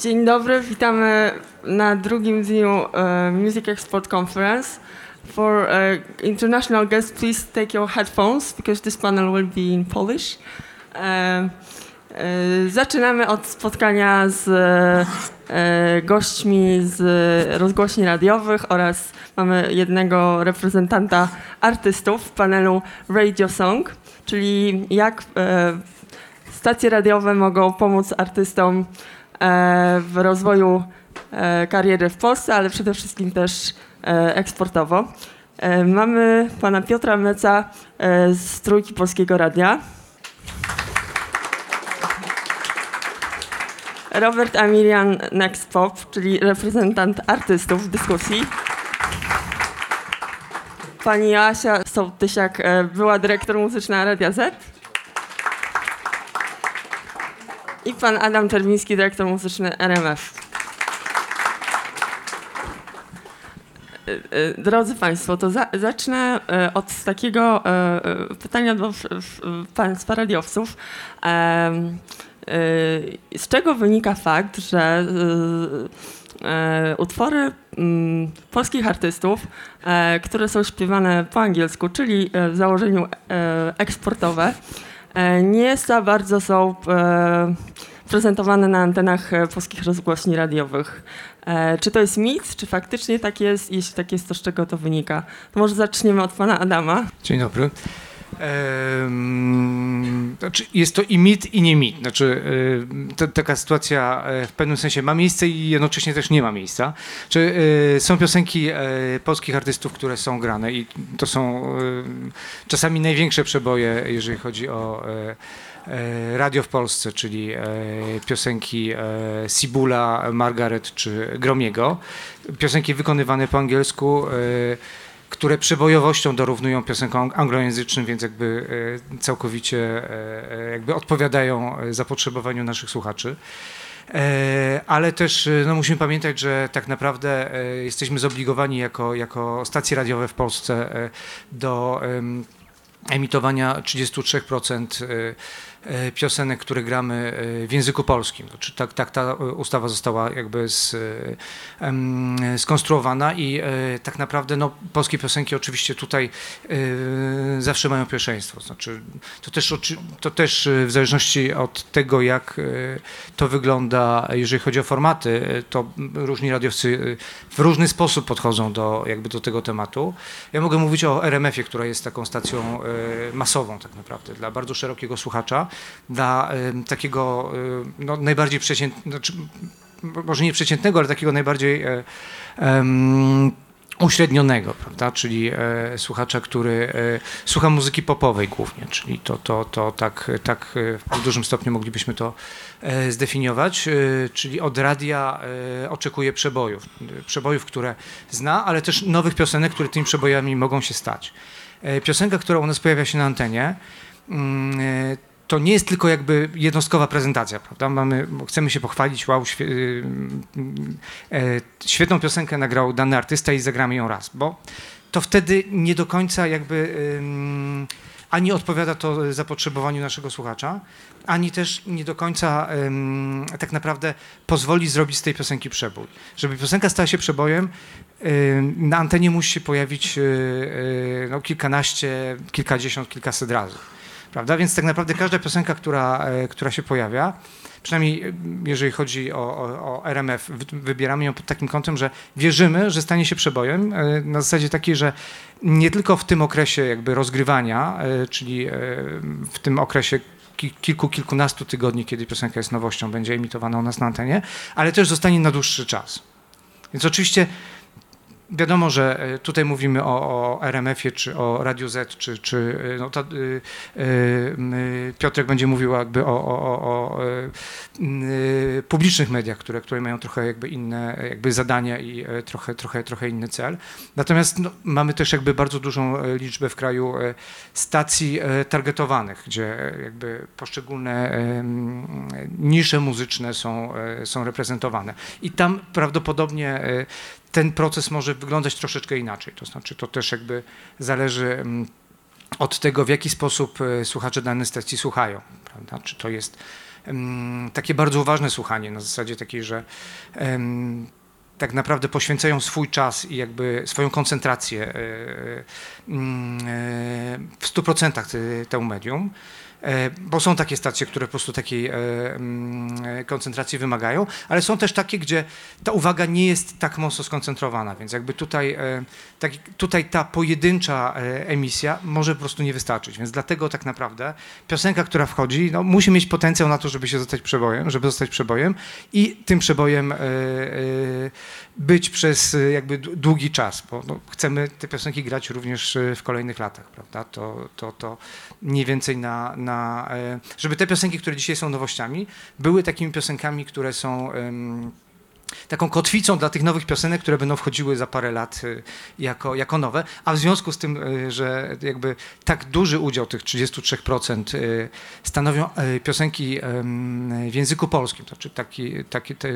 Dzień dobry, witamy na drugim dniu uh, Music Export Conference. For uh, international guests, please take your headphones because this panel will be in Polish. Uh, zaczynamy od spotkania z gośćmi z rozgłośni radiowych oraz mamy jednego reprezentanta artystów w panelu Radio Song, czyli jak stacje radiowe mogą pomóc artystom w rozwoju e, kariery w Polsce, ale przede wszystkim też e, eksportowo. Mamy pana Piotra Meca z Trójki Polskiego Radia. Robert Amilian Next Pop, czyli reprezentant artystów w dyskusji. Pani Asia Sołtysiak, była dyrektor muzyczna Radia Z. i pan Adam Czerwiński, dyrektor muzyczny RMF. E, e, drodzy Państwo, to za, zacznę e, od takiego pytania do Państwa radiowców. Z czego wynika fakt, że utwory mm, polskich artystów, które są śpiewane po angielsku, czyli w założeniu eksportowe, nie za bardzo są e, prezentowane na antenach e, polskich rozgłośni radiowych. Czy to jest mit, czy faktycznie tak jest? Jeśli tak jest, to z czego to wynika? To może zaczniemy od pana Adama. Dzień dobry. Znaczy jest to i mit, i nie mit. Znaczy, taka sytuacja e, w pewnym sensie ma miejsce i jednocześnie też nie ma miejsca. Czy e, są piosenki e, polskich artystów, które są grane i to są czasami największe przeboje, jeżeli chodzi o radio w Polsce, czyli piosenki Sibula, Margaret czy Gromiego. Piosenki wykonywane po angielsku które przebojowością dorównują piosenkom anglojęzycznym, więc jakby e, całkowicie e, e, jakby odpowiadają zapotrzebowaniu naszych słuchaczy. Ale też no, musimy pamiętać, że tak naprawdę jesteśmy zobligowani jako, jako stacje radiowe w Polsce do emitowania 33% E, piosenek, które gramy e, w języku polskim. Znaczy, tak, tak ta ustawa została jakby z, skonstruowana i e, tak naprawdę no, polskie piosenki oczywiście tutaj zawsze mają pierwszeństwo. Znaczy, to, też, to też w zależności od tego, jak to wygląda, jeżeli chodzi o formaty, to różni radiowcy w różny sposób podchodzą do, jakby do tego tematu. Ja mogę mówić o RMF-ie, która jest taką stacją masową tak naprawdę dla bardzo szerokiego słuchacza dla takiego no, najbardziej przeciętnego, znaczy, może nie przeciętnego, ale takiego najbardziej um, uśrednionego, prawda? czyli e, słuchacza, który e, słucha muzyki popowej głównie, czyli to, to, to tak, tak w dużym stopniu moglibyśmy to e, zdefiniować, e, czyli od radia e, oczekuje przebojów, przebojów, które zna, ale też nowych piosenek, które tymi przebojami mogą się stać. E, piosenka, która u nas pojawia się na antenie, mm, to nie jest tylko jakby jednostkowa prezentacja, prawda? Mamy, chcemy się pochwalić, wow, świe, y, e, świetną piosenkę nagrał dany artysta i zagramy ją raz, bo to wtedy nie do końca jakby ani odpowiada to zapotrzebowaniu naszego słuchacza, ani też nie do końca tak naprawdę pozwoli zrobić z tej piosenki przebój. Żeby piosenka stała się przebojem, na antenie musi się pojawić y, y, no, kilkanaście, kilkadziesiąt, kilkaset razy prawda? Więc tak naprawdę każda piosenka, która, e, która się pojawia, przynajmniej e, jeżeli chodzi o, o, o, RMF, wybieramy ją pod takim kątem, że wierzymy, że stanie się przebojem e, na zasadzie takiej, że nie tylko w tym okresie jakby rozgrywania, czyli w tym okresie kilku, kilkunastu tygodni, kiedy piosenka jest nowością, będzie emitowana u nas na antenie, ale też zostanie na dłuższy czas. Więc oczywiście Wiadomo, że e, tutaj mówimy o, o RMF-ie, czy o Radio Z, czy, czy e, no, ta, y, y, Piotrek będzie mówił jakby o, o, o publicznych mediach, które, które mają trochę jakby inne jakby zadania i trochę, trochę, trochę inny cel. Natomiast no, mamy też jakby bardzo dużą liczbę w kraju stacji targetowanych, gdzie jakby poszczególne nisze muzyczne są, są reprezentowane. I tam prawdopodobnie ten proces może wyglądać troszeczkę inaczej. To znaczy, to też jakby zależy mm, od tego, w jaki sposób e, słuchacze danej stacji słuchają. Prawda? Czy to jest takie bardzo uważne słuchanie, na zasadzie takiej, że tak naprawdę poświęcają swój czas i jakby swoją koncentrację e, mm, e, w 100% temu medium. E, bo są takie stacje, które po prostu takiej e, mm, e, koncentracji wymagają, ale są też takie, gdzie ta uwaga nie jest tak mocno skoncentrowana, więc jakby tutaj, tak, tutaj ta pojedyncza emisja może po prostu nie wystarczyć, więc dlatego tak naprawdę piosenka, która wchodzi, no, musi mieć potencjał na to, żeby się zostać przebojem, żeby zostać przebojem i tym przebojem być przez jakby długi czas, bo no, chcemy te piosenki grać również w kolejnych latach, prawda? To, to, to mniej więcej na, na, e, żeby te piosenki, które dzisiaj są nowościami, były takimi piosenkami, które są taką kotwicą dla tych nowych piosenek, które będą wchodziły za parę lat e, jako, jako nowe, a w związku z tym, e, że jakby tak duży udział tych 33% stanowią piosenki w języku polskim, to znaczy taki, taki, te,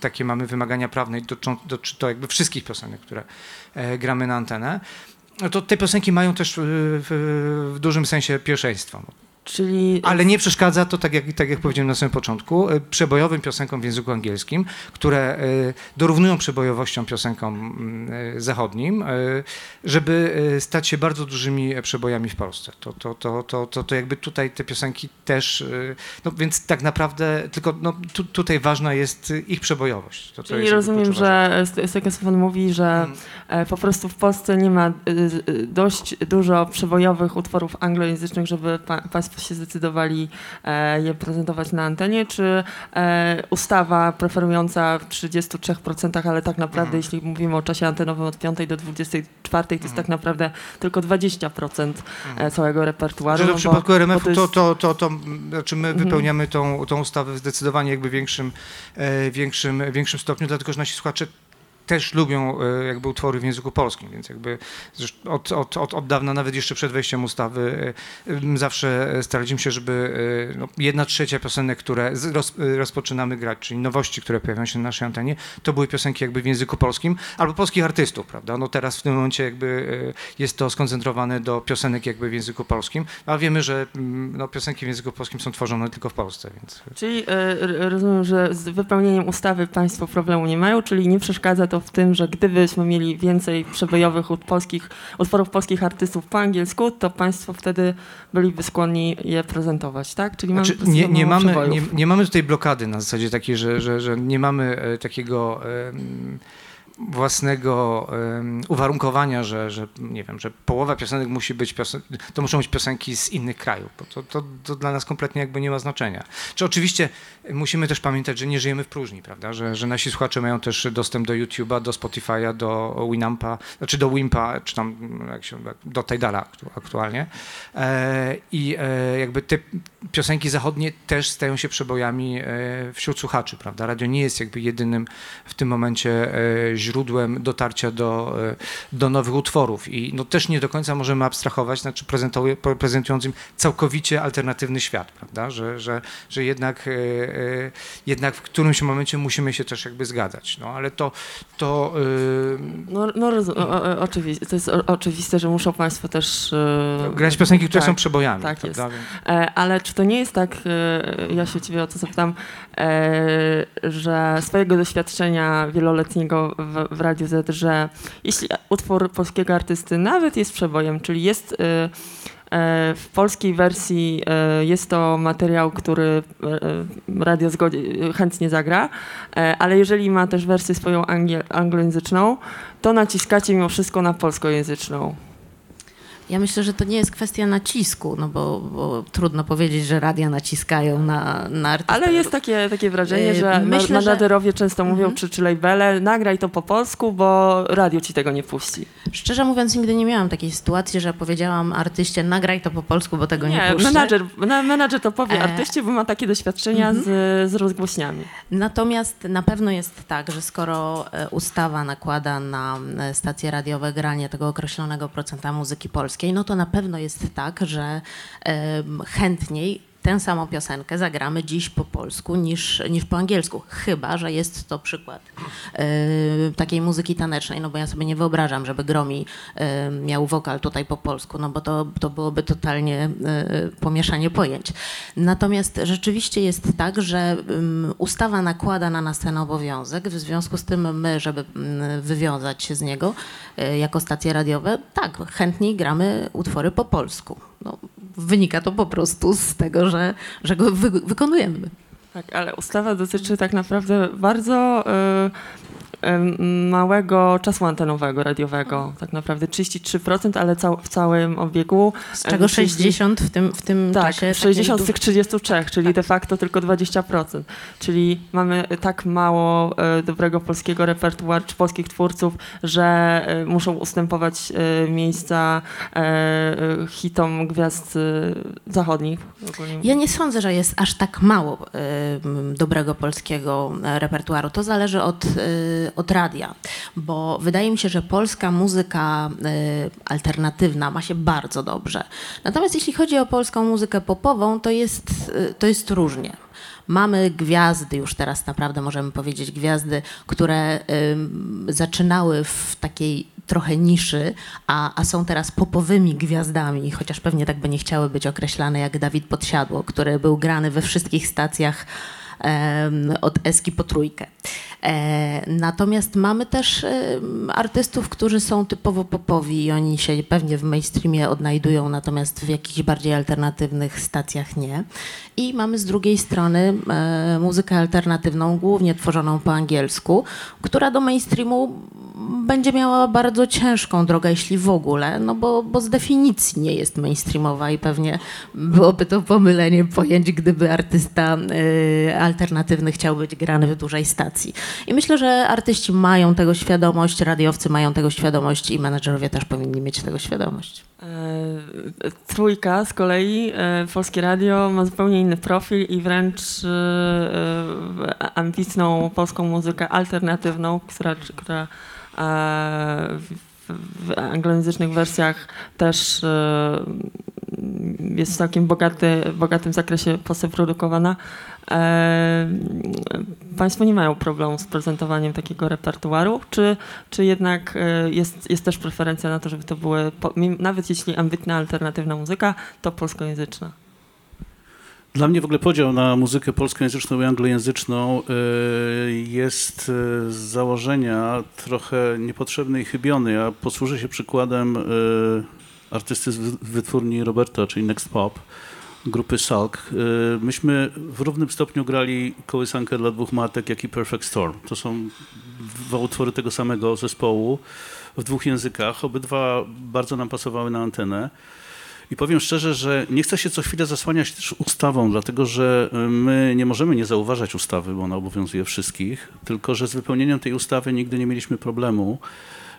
takie mamy wymagania prawne dotyczące to jakby wszystkich piosenek, które gramy na antenę, no to te piosenki mają też w, w, w dużym sensie pierwszeństwo. Czyli... Ale nie przeszkadza to, tak jak, tak jak powiedziałem na samym początku, e, przebojowym piosenkom w języku angielskim, które e, dorównują przebojowością piosenkom mm, e, zachodnim, żeby stać się bardzo dużymi przebojami w Polsce. To, to, to, to, to, to jakby tutaj te piosenki też, no więc tak naprawdę tylko no, tu, tutaj ważna jest ich przebojowość. To, Czyli rozumiem, że Stekesofon mówi, że hmm. po prostu w Polsce nie ma dość dużo przebojowych utworów anglojęzycznych, żeby państwo się zdecydowali e, je prezentować na antenie, czy e, ustawa preferująca w 33%, ale tak naprawdę, mhm. jeśli mówimy o czasie antenowym od 5 do 24, to jest mhm. tak naprawdę tylko 20% e, mhm. całego repertuaru. Że no w przypadku RMF to, jest... to, to, to, znaczy my mhm. wypełniamy tą, tą ustawę w zdecydowanie jakby większym, większym, większym stopniu, dlatego że nasi słuchacze też lubią e, jakby utwory w języku polskim, więc jakby od, od, od, od dawna, nawet jeszcze przed wejściem ustawy, e, zawsze staraliśmy się, żeby e, no, jedna trzecia piosenek, które roz, rozpoczynamy grać, czyli nowości, które pojawiają się na naszej antenie, to były piosenki jakby w języku polskim, albo polskich artystów, prawda? No teraz w tym momencie jakby jest to skoncentrowane do piosenek jakby w języku polskim, ale wiemy, że no, piosenki w języku polskim są tworzone tylko w Polsce, więc... Czyli rozumiem, że z wypełnieniem ustawy państwo problemu nie mają, czyli nie przeszkadza to w tym, że gdybyśmy mieli więcej przebojowych ut polskich, utworów polskich artystów po angielsku, to państwo wtedy byliby skłonni je prezentować, tak? Czyli mamy znaczy, nie, nie, mamy, nie, nie, mamy tutaj blokady na zasadzie takiej, że, że, że nie mamy e, takiego... własnego um, uwarunkowania, że, że nie wiem, że połowa piosenek musi być, piosen to muszą być piosenki z innych krajów, bo to, to, to, dla nas kompletnie jakby nie ma znaczenia. Czy oczywiście musimy też pamiętać, że nie żyjemy w próżni, prawda, że, że nasi słuchacze mają też dostęp do YouTube'a, do Spotify'a, do Winampa, znaczy do Wimpa, czy tam jak się, do Tidala aktualnie e, i e, jakby te piosenki zachodnie też stają się przebojami e, wśród słuchaczy, prawda, radio nie jest jakby jedynym w tym momencie e, źródłem dotarcia do, e, do nowych utworów. I no też nie do końca możemy abstrahować, znaczy prezentując im całkowicie alternatywny świat, prawda? Że, że, że jednak, jednak w którymś momencie musimy się też jakby zgadzać. No ale to. to no, no oczywiście, to jest oczywiste, że muszą Państwo też. Grać piosenki, które tak, są przebojami. Tak prawda? jest. Ale czy to nie jest tak, ja się Ciebie o to zapytam, że swojego doświadczenia wieloletniego w, w Radiu Z, że jeśli utwór polskiego artysty nawet jest przebojem, czyli jest y, w polskiej wersji jest to materiał, który radio zgodzi, chętnie zagra, ale jeżeli ma też wersję swoją anglojęzyczną, to naciskacie mimo wszystko na polskojęzyczną. Ja myślę, że to nie jest kwestia nacisku, no bo, bo trudno powiedzieć, że radia naciskają na, na artystów. Ale jest takie, takie wrażenie, że myślę, managerowie że... często mówią, mm -hmm. czy, czy labele, nagraj to po polsku, bo radio ci tego nie puści. Szczerze mówiąc, nigdy nie miałam takiej sytuacji, że powiedziałam artyście, nagraj to po polsku, bo tego nie, nie puszczę. Menadżer, menadżer to powie e... artyście, bo ma takie doświadczenia mm -hmm. z, z rozgłośniami. Natomiast na pewno jest tak, że skoro e, ustawa nakłada na e, stacje radiowe granie tego określonego procenta muzyki polskiej, no to na pewno jest tak, że chętniej tę samą piosenkę zagramy dziś po polsku niż, niż po angielsku. Chyba, że jest to przykład y, takiej muzyki tanecznej, no bo ja sobie nie wyobrażam, żeby Gromi y, miał wokal tutaj po polsku, no bo to, to byłoby totalnie y, pomieszanie pojęć. Natomiast rzeczywiście jest tak, że ustawa nakłada na nas ten obowiązek, w związku z tym my, żeby wywiązać się z niego jako stacje radiowe, tak, chętniej gramy utwory po polsku. No, wynika to po prostu z tego, że, że go wy, wykonujemy. Tak, ale ustawa dotyczy tak naprawdę bardzo y, małego czasu antenowego, radiowego, tak naprawdę 33%, ale cał, w całym obiegu. Z czego 60 w tym, w tym tak, czasie? 60 z tych 33, czyli tak. de facto tylko 20%. Czyli mamy tak mało e, dobrego polskiego repertuaru, czy polskich twórców, że e, muszą ustępować e, miejsca hitom gwiazd zachodnich. Ja nie sądzę, że jest aż tak mało dobrego polskiego repertuaru. To zależy od od radia, bo wydaje mi się, że polska muzyka y, alternatywna ma się bardzo dobrze. Natomiast jeśli chodzi o polską muzykę popową, to jest, y, to jest różnie. Mamy gwiazdy, już teraz naprawdę możemy powiedzieć gwiazdy, które zaczynały w takiej trochę niszy, a, a są teraz popowymi gwiazdami, chociaż pewnie tak by nie chciały być określane jak Dawid Podsiadło, który był grany we wszystkich stacjach od Eski po trójkę. E, natomiast mamy też artystów, którzy są typowo popowi i oni się pewnie w mainstreamie odnajdują, natomiast w jakichś bardziej alternatywnych stacjach nie. I mamy z drugiej strony e, muzykę alternatywną, głównie tworzoną po angielsku, która do mainstreamu będzie miała bardzo ciężką drogę, jeśli w ogóle, no bo, bo z definicji nie jest mainstreamowa i pewnie byłoby to pomylenie pojęć, gdyby artysta y, alternatywny chciał być grany w dużej stacji. I myślę, że artyści mają tego świadomość, radiowcy mają tego świadomość i menedżerowie też powinni mieć tego świadomość. E, trójka z kolei, e, Polskie Radio ma zupełnie inny profil i wręcz e, ambitną polską muzykę alternatywną, która, która w anglojęzycznych wersjach też jest w całkiem bogaty, bogatym zakresie produkowana. Państwo nie mają problemu z prezentowaniem takiego repertuaru, czy, czy jednak jest, jest też preferencja na to, żeby to były, nawet jeśli ambitna, alternatywna muzyka, to polskojęzyczna? Dla mnie w ogóle podział na muzykę polskojęzyczną i anglojęzyczną y, jest z założenia trochę niepotrzebny i chybiony. Ja posłużę się przykładem y, artysty z wytwórni Roberta, czyli Next Pop, grupy Salk. Y, myśmy w równym stopniu grali kołysankę dla dwóch matek, jak i Perfect Storm. To są dwa utwory tego samego zespołu w dwóch językach. Obydwa bardzo nam pasowały na antenę. I powiem szczerze, że nie chcę się co chwilę zasłaniać też ustawą, dlatego że y, my nie możemy nie zauważać ustawy, bo ona obowiązuje wszystkich, tylko że z wypełnieniem tej ustawy nigdy nie mieliśmy problemu.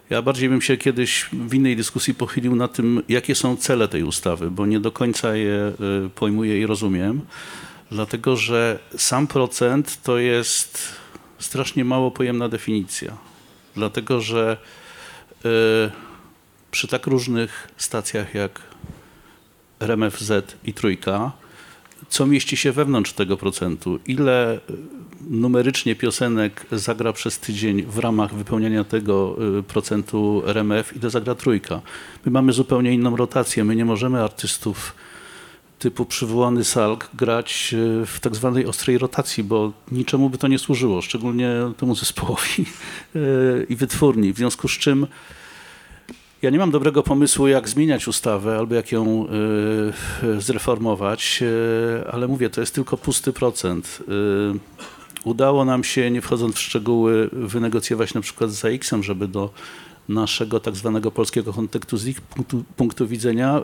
Ja bardziej bym się kiedyś w innej dyskusji pochylił na tym, jakie są cele tej ustawy, bo nie do końca je y, pojmuję i rozumiem, dlatego że sam procent to jest strasznie mało pojemna definicja, dlatego że y, przy tak różnych stacjach jak RMFZ i Trójka, co mieści się wewnątrz tego procentu, ile numerycznie piosenek zagra przez tydzień w ramach wypełniania tego y, procentu RMF, ile zagra Trójka. My mamy zupełnie inną rotację, my nie możemy artystów typu przywołany Salk grać y, w tak zwanej ostrej rotacji, bo niczemu by to nie służyło, szczególnie temu zespołowi y, i wytwórni, w związku z czym ja nie mam dobrego pomysłu, jak zmieniać ustawę albo jak ją y, zreformować, y, ale mówię, to jest tylko pusty procent. Y, udało nam się, nie wchodząc w szczegóły, wynegocjować na przykład z ZAX-em, żeby do naszego tak zwanego polskiego kontekstu z ich punktu, punktu widzenia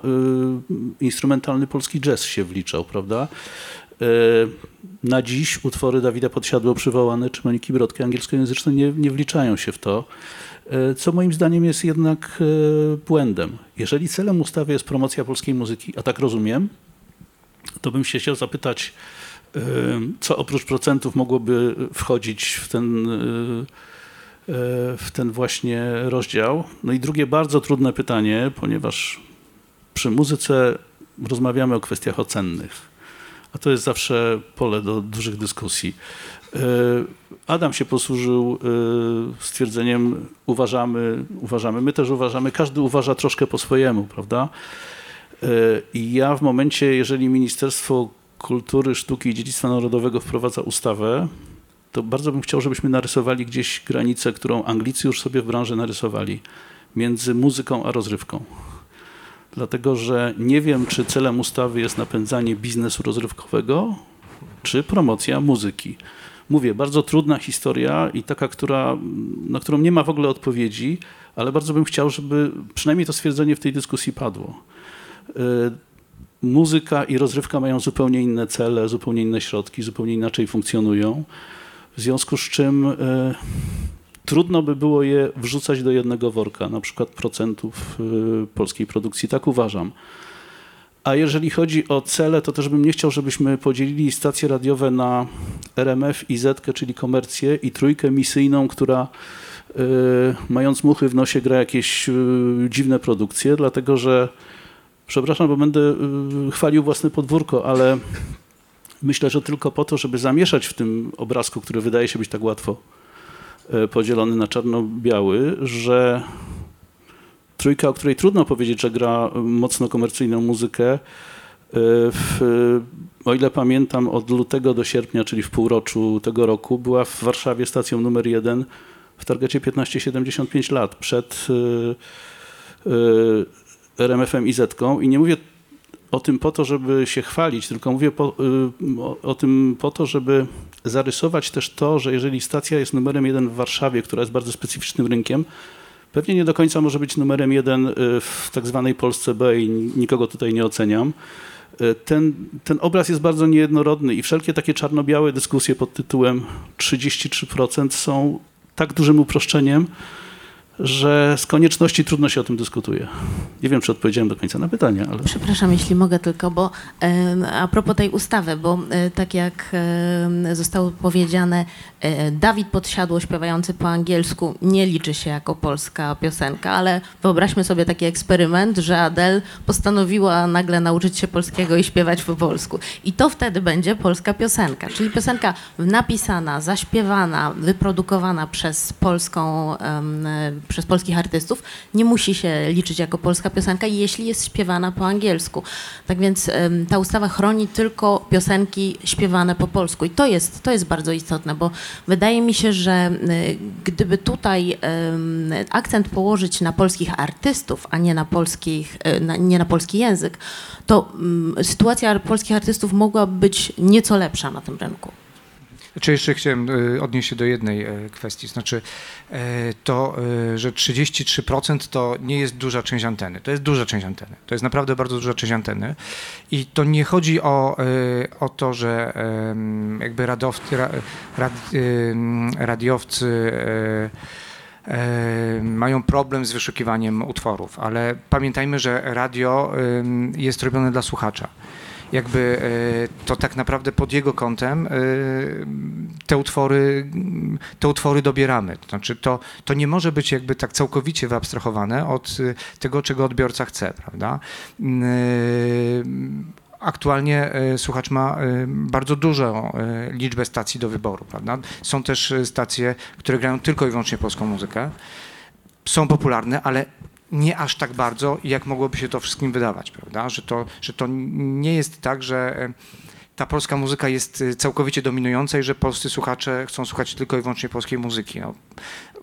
instrumentalny polski jazz się wliczał, prawda? Na dziś utwory Dawida Podsiadło przywołane czy Moniki Brodki angielskojęzyczne nie, nie wliczają się w to. E, co moim zdaniem jest jednak e, błędem. Jeżeli celem ustawy jest promocja polskiej muzyki, a tak rozumiem, to bym się chciał zapytać, e, co oprócz procentów mogłoby wchodzić w ten, w ten właśnie rozdział. No i drugie bardzo trudne pytanie, ponieważ przy muzyce rozmawiamy o kwestiach ocennych. a to jest zawsze pole do dużych dyskusji. E, Adam się posłużył e, stwierdzeniem uważamy, uważamy, my też uważamy, każdy uważa troszkę po swojemu, prawda? E, I ja w momencie, jeżeli Ministerstwo Kultury, Sztuki i Dziedzictwa Narodowego wprowadza ustawę, to bardzo bym chciał, żebyśmy narysowali gdzieś granicę, którą Anglicy już sobie w branży narysowali, między muzyką a rozrywką. Dlatego, że nie wiem, czy celem ustawy jest napędzanie biznesu rozrywkowego, czy promocja muzyki. Mówię, bardzo trudna historia i taka, która, na którą nie ma w ogóle odpowiedzi, ale bardzo bym chciał, żeby przynajmniej to stwierdzenie w tej dyskusji padło. Y, muzyka i rozrywka mają zupełnie inne cele, zupełnie inne środki, zupełnie inaczej funkcjonują. W związku z czym y, trudno by było je wrzucać do jednego worka, na przykład procentów y, polskiej produkcji. Tak uważam. A jeżeli chodzi o cele, to też bym nie chciał, żebyśmy podzielili stacje radiowe na RMF i Zetkę, czyli komercję i trójkę misyjną, która y, mając muchy w nosie gra jakieś y, dziwne produkcje, dlatego że przepraszam, bo będę y, chwalił własne podwórko, ale myślę, że tylko po to, żeby zamieszać w tym obrazku, który wydaje się być tak łatwo podzielony na czarno-biały, że trójka, o której trudno powiedzieć, że gra mocno komercyjną muzykę. E, w, o ile pamiętam, od lutego do sierpnia, czyli w półroczu tego roku, była w Warszawie stacją numer jeden w targecie 15-75 lat przed e, e, RMF-em i Zetką. I nie mówię o tym po to, żeby się chwalić, tylko mówię po, o, o, tym po to, żeby zarysować też to, że jeżeli stacja jest numerem jeden w Warszawie, która jest bardzo specyficznym rynkiem, Pewnie nie do końca może być numerem jeden y, w tak zwanej Polsce B i nikogo tutaj nie oceniam. Y, ten, ten obraz jest bardzo niejednorodny i wszelkie takie czarno-białe dyskusje pod tytułem 33% są tak dużym uproszczeniem, że z konieczności trudno się o tym dyskutuje. Nie wiem, czy odpowiedziałem do końca na pytanie, ale... Przepraszam, jeśli mogę tylko, bo a propos tej ustawy, bo e, tak jak zostało powiedziane, Dawid Podsiadło śpiewający po angielsku nie liczy się jako polska piosenka, ale wyobraźmy sobie taki eksperyment, że Adele postanowiła nagle nauczyć się polskiego i śpiewać po polsku. I to wtedy będzie polska piosenka, czyli piosenka napisana, zaśpiewana, wyprodukowana przez polską przez polskich artystów, nie musi się liczyć jako polska piosenka, jeśli jest śpiewana po angielsku. Tak więc ta ustawa chroni tylko piosenki śpiewane po polsku i to jest, to jest bardzo istotne, bo wydaje mi się, że gdyby tutaj akcent położyć na polskich artystów, a nie na, polskich, na, nie na polski język, to sytuacja polskich artystów mogłaby być nieco lepsza na tym rynku. Czy jeszcze chciałem e, odnieść się do jednej e, kwestii, znaczy e, to, że 33% to nie jest duża część anteny, to jest duża część anteny, to jest naprawdę bardzo duża część anteny. I to nie chodzi o, o to, że jakby radowcy, rad, radiowcy mają problem z wyszukiwaniem utworów, ale pamiętajmy, że radio jest robione dla słuchacza jakby e, to tak naprawdę pod jego kątem e, te utwory, te utwory dobieramy. To znaczy to, to nie może być jakby tak całkowicie wyabstrahowane od e, tego, czego odbiorca chce, prawda? aktualnie słuchacz ma bardzo dużą liczbę stacji do wyboru, prawda? Są też stacje, które grają tylko i wyłącznie polską muzykę. Są popularne, ale nie aż tak bardzo, jak mogłoby się to wszystkim wydawać, prawda? Że to, że to nie jest tak, że e, ta polska muzyka jest e, całkowicie dominująca i że polscy słuchacze chcą słuchać tylko i wyłącznie polskiej muzyki. No,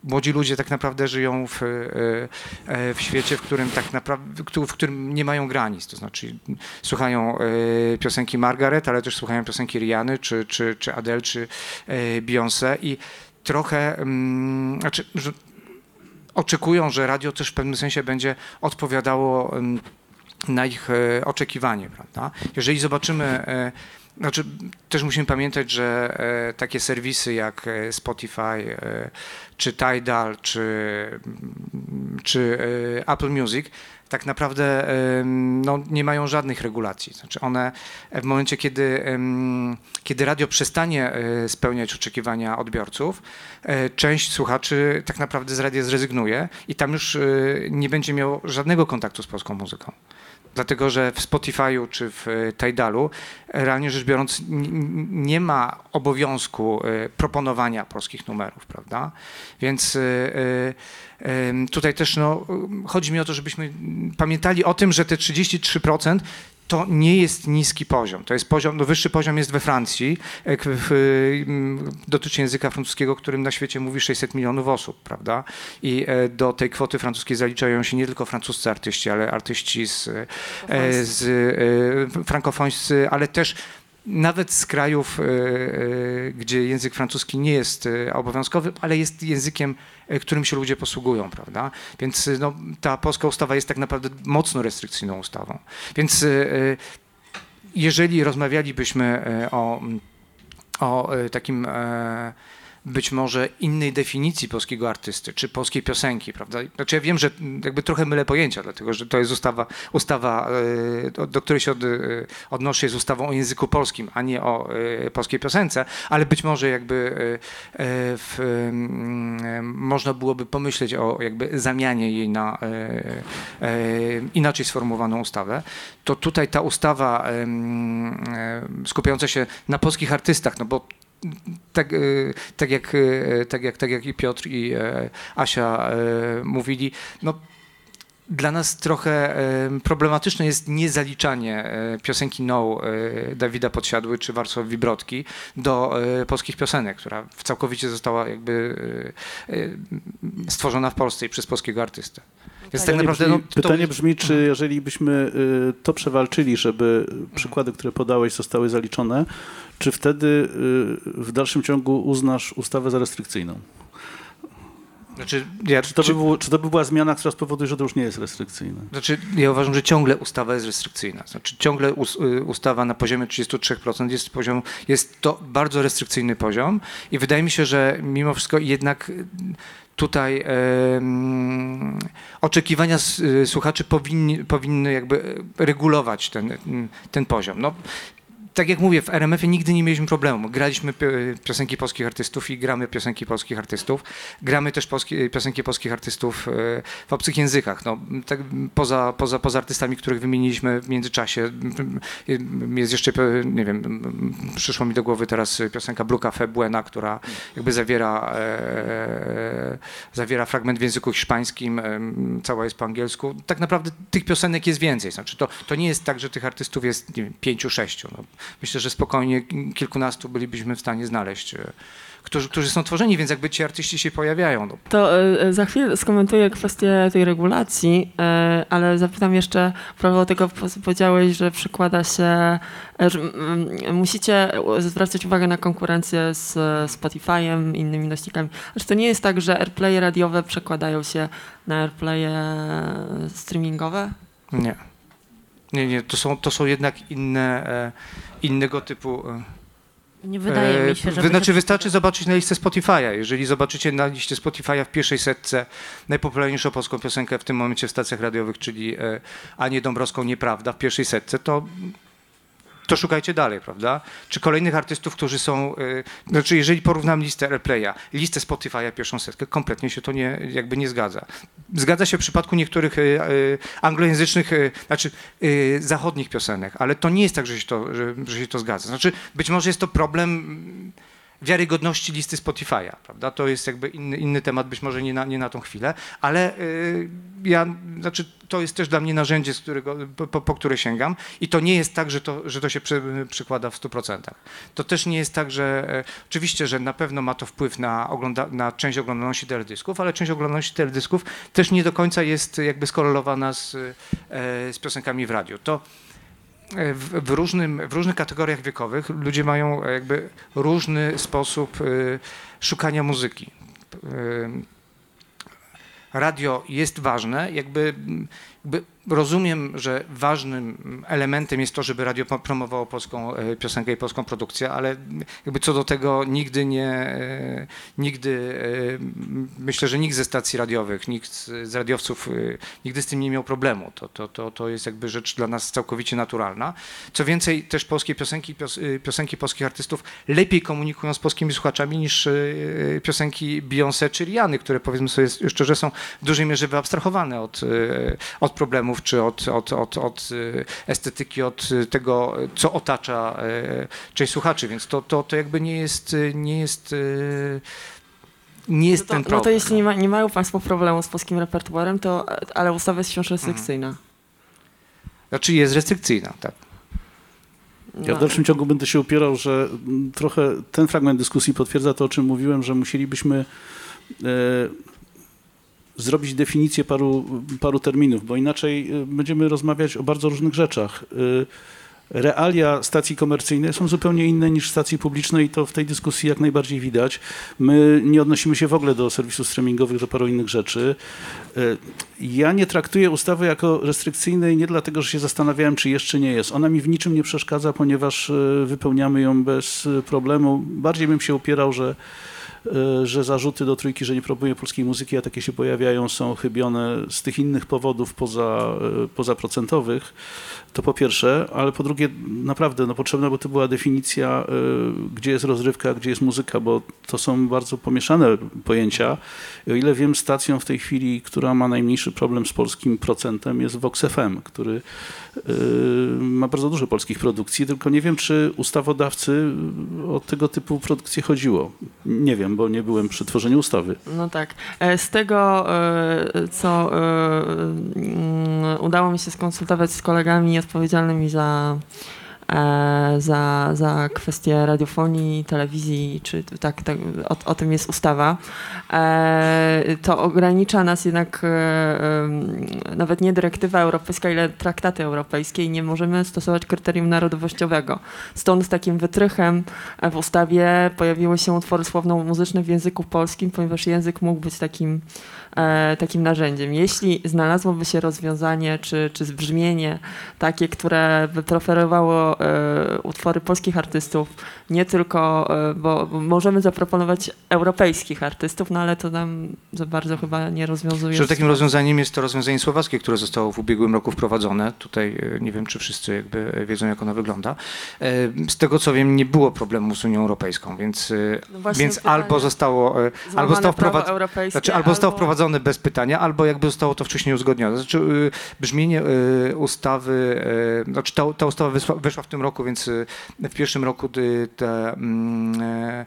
młodzi ludzie tak naprawdę żyją w, e, w świecie, w którym tak naprawdę, w którym nie mają granic. To znaczy słuchają piosenki Margaret, ale też słuchają piosenki Riany, czy, czy, czy Adele, czy Beyoncé i trochę, mm, znaczy, oczekują, że radio też w pewnym sensie będzie odpowiadało na ich e, oczekiwanie, prawda? Jeżeli zobaczymy, e, znaczy też musimy pamiętać, że e, takie serwisy jak Spotify, czy Tidal, czy, czy Apple Music tak naprawdę no, nie mają żadnych regulacji. Znaczy one w momencie, kiedy, kiedy radio przestanie spełniać oczekiwania odbiorców, część słuchaczy tak naprawdę z radia zrezygnuje i tam już nie będzie miał żadnego kontaktu z polską muzyką. Dlatego, że w Spotify'u czy w e, Tidalu realnie rzecz biorąc nie ma obowiązku e, proponowania polskich numerów, prawda? Więc e, tutaj też no, chodzi mi o to, żebyśmy pamiętali o tym, że te 33% to nie jest niski poziom. To jest poziom, no wyższy poziom jest we Francji, w, w, dotyczy języka francuskiego, którym na świecie mówi 600 milionów osób, prawda? I e, do tej kwoty francuskiej zaliczają się nie tylko francuscy artyści, ale artyści z, e, z e, frankofońscy, ale też nawet z krajów, gdzie język francuski nie jest obowiązkowy, ale jest językiem E, którym się ludzie posługują, prawda? Więc e, no, ta polska ustawa jest tak naprawdę mocno restrykcyjną ustawą. Więc e, jeżeli rozmawialibyśmy o, o takim być może innej definicji polskiego artysty, czy polskiej piosenki, prawda? Znaczy ja wiem, że jakby trochę mylę pojęcia, dlatego że to jest ustawa, ustawa e, do której się od, e, odnoszę, jest ustawą o języku polskim, a nie o e, polskiej piosence, ale być może jakby w, można byłoby pomyśleć o jakby zamianie jej na inaczej sformułowaną ustawę, to tutaj ta ustawa skupiająca się na polskich artystach, no bo tak, e, tak, jak, e, tak, jak, tak jak i Piotr i e, Asia mówili, no dla nas trochę problematyczne jest niezaliczanie piosenki No Dawida Podsiadły czy Warsławi Brodki do polskich piosenek, która całkowicie została jakby stworzona w Polsce i przez polskiego artystę. Więc tak naprawdę, brzmi, no, pytanie brzmi, czy jeżeli byśmy to przewalczyli, żeby przykłady, które podałeś, zostały zaliczone, czy wtedy y, w dalszym ciągu uznasz ustawę za restrykcyjną? Znaczy, ja, czy, to czy, by było, czy to by była zmiana, która spowoduje, że to już nie jest restrykcyjne? Znaczy, ja uważam, że ciągle ustawa jest restrykcyjna. Znaczy, ciągle us, y, ustawa na poziomie 33% jest, poziom, jest to bardzo restrykcyjny poziom i wydaje mi się, że mimo wszystko jednak tutaj oczekiwania y, słuchaczy powinni, powinny jakby regulować ten, ten poziom. No, tak jak mówię, w RMF-ie nigdy nie mieliśmy problemu. Graliśmy piosenki polskich artystów i gramy piosenki polskich artystów. Gramy też piosenki polskich artystów e, w obcych językach. No, tak poza, poza, poza artystami, których wymieniliśmy w międzyczasie, jest jeszcze, nie wiem, przyszło mi do głowy teraz piosenka Blue Cafe Buena, która jakby zawiera, e, zawiera fragment w języku hiszpańskim, e, cała jest po angielsku. Tak naprawdę tych piosenek jest więcej. Znaczy to, to nie jest tak, że tych artystów jest nie wiem, pięciu, sześciu. No myślę, że spokojnie kilkunastu bylibyśmy w stanie znaleźć, e, którzy, którzy są tworzeni, więc jakby ci artyści się pojawiają. No. To e, za chwilę skomentuję kwestię tej regulacji, e, ale zapytam jeszcze propos tego, powiedziałeś, że przykłada się, że musicie zwracać uwagę na konkurencję z Spotify'em, innymi nośnikami. Czy to nie jest tak, że airplaye radiowe przekładają się na airplaye streamingowe? Nie. Nie, nie, to są, to są jednak inne, e, innego typu. E, nie wydaje mi się, że. Znaczy, wystarczy zobaczyć na listę Spotify'a. Jeżeli zobaczycie na liście Spotify'a w pierwszej setce najpopularniejszą polską piosenkę w tym momencie w stacjach radiowych, czyli e, Anię Dąbrowską Nieprawda w pierwszej setce, to to szukajcie dalej, prawda? Czy kolejnych artystów, którzy są, y, znaczy jeżeli porównam listę Airplaya, listę Spotify'a, pierwszą setkę, kompletnie się to nie, jakby nie zgadza. Zgadza się w przypadku niektórych y, y, anglojęzycznych, znaczy zachodnich piosenek, ale to nie jest tak, że się to, że, że się to zgadza. Znaczy być może jest to problem wiarygodności listy Spotify'a, prawda? To jest jakby inny, inny temat, być może nie na, nie na tą chwilę, ale y, ja, znaczy to jest też dla mnie narzędzie, z którego, po, po, które sięgam i to nie jest tak, że to, że to się przy, przykłada w 100%. To też nie jest tak, że e, oczywiście, że na pewno ma to wpływ na, ogląda, na część oglądalności teledysków, ale część oglądalności teledysków też nie do końca jest jakby skorelowana z, e, z piosenkami w radiu. To w, różnym, w różnych kategoriach wiekowych ludzie mają jakby różny sposób y, szukania muzyki. Y, radio jest ważne, jakby, jakby rozumiem, że ważnym elementem jest to, żeby radio promowało polską e, piosenkę i polską produkcję, ale jakby co do tego nigdy nie, e, nigdy, myślę, że nikt ze stacji radiowych, nikt z radiowców nigdy z tym nie miał problemu. To, to, to, to jest jakby rzecz dla nas całkowicie naturalna. Co więcej, też polskie piosenki, piosenki polskich artystów lepiej komunikują z polskimi słuchaczami niż piosenki Beyoncé czy Riany, które powiedzmy sobie szczerze są w dużej mierze wyabstrahowane od, od problemów czy od, od, od, od estetyki, od tego, co otacza część słuchaczy, więc to, to, to jakby nie jest, nie jest nie jest no to, ten problem. No to jeśli nie, ma, nie mają Państwo problemu z polskim repertuarem, to ale ustawa jest wciąż restrykcyjna. Mhm. Znaczy jest restrykcyjna, tak. Ja w dalszym ciągu będę się upierał, że trochę ten fragment dyskusji potwierdza to, o czym mówiłem, że musielibyśmy e, zrobić definicję paru, paru terminów, bo inaczej e, będziemy rozmawiać o bardzo różnych rzeczach. E, realia stacji komercyjnej są zupełnie inne niż stacji publicznej i to w tej dyskusji jak najbardziej widać. My nie odnosimy się w ogóle do serwisów streamingowych, do paru innych rzeczy. E, ja nie traktuję ustawy jako restrykcyjnej nie dlatego, że się zastanawiałem, czy jeszcze nie jest. Ona mi w niczym nie przeszkadza, ponieważ wypełniamy ją bez problemu. Bardziej bym się upierał, że że zarzuty do trójki, że nie próbuje polskiej muzyki, a takie się pojawiają, są chybione z tych innych powodów poza, e, pozaprocentowych. To po pierwsze, ale po drugie naprawdę no, potrzebna by to była definicja, y, gdzie jest rozrywka, gdzie jest muzyka, bo to są bardzo pomieszane pojęcia. I o ile wiem, stacją w tej chwili, która ma najmniejszy problem z polskim procentem jest Vox FM, który y, ma bardzo dużo polskich produkcji, tylko nie wiem, czy ustawodawcy o tego typu produkcje chodziło. Nie wiem, bo nie byłem przy tworzeniu ustawy. No tak. E, z tego, e, co mm, udało mi się skonsultować z kolegami odpowiedzialnymi za, e, za, za kwestie radiofonii, telewizji, czy tak, tak o, o tym jest ustawa, e, to ogranicza nas jednak e, nawet nie dyrektywa europejska, ile traktaty europejskie i nie możemy stosować kryterium narodowościowego. Stąd takim wytrychem w ustawie pojawiły się utwory słowno-muzyczne w języku polskim, ponieważ język mógł być takim E, takim narzędziem. Jeśli znalazłoby się rozwiązanie czy, czy brzmienie takie, które by preferowało e, utwory polskich artystów, nie tylko, e, bo, możemy zaproponować europejskich artystów, no ale to nam za bardzo chyba nie rozwiązuje. Że takim rozwiązaniem jest to rozwiązanie słowackie, które zostało w ubiegłym roku wprowadzone. Tutaj nie wiem, czy wszyscy jakby wiedzą, jak ono wygląda. Z tego co wiem, nie było problemu z Unią Europejską, więc, no więc albo zostało, albo zostało wprowadzone, znaczy, albo zostało wprowadzone wprowadzone bez pytania, albo jakby zostało to wcześniej uzgodnione. Znaczy brzmienie ustawy, znaczy ta, ta ustawa weszła w tym roku, więc w pierwszym roku te mm, e,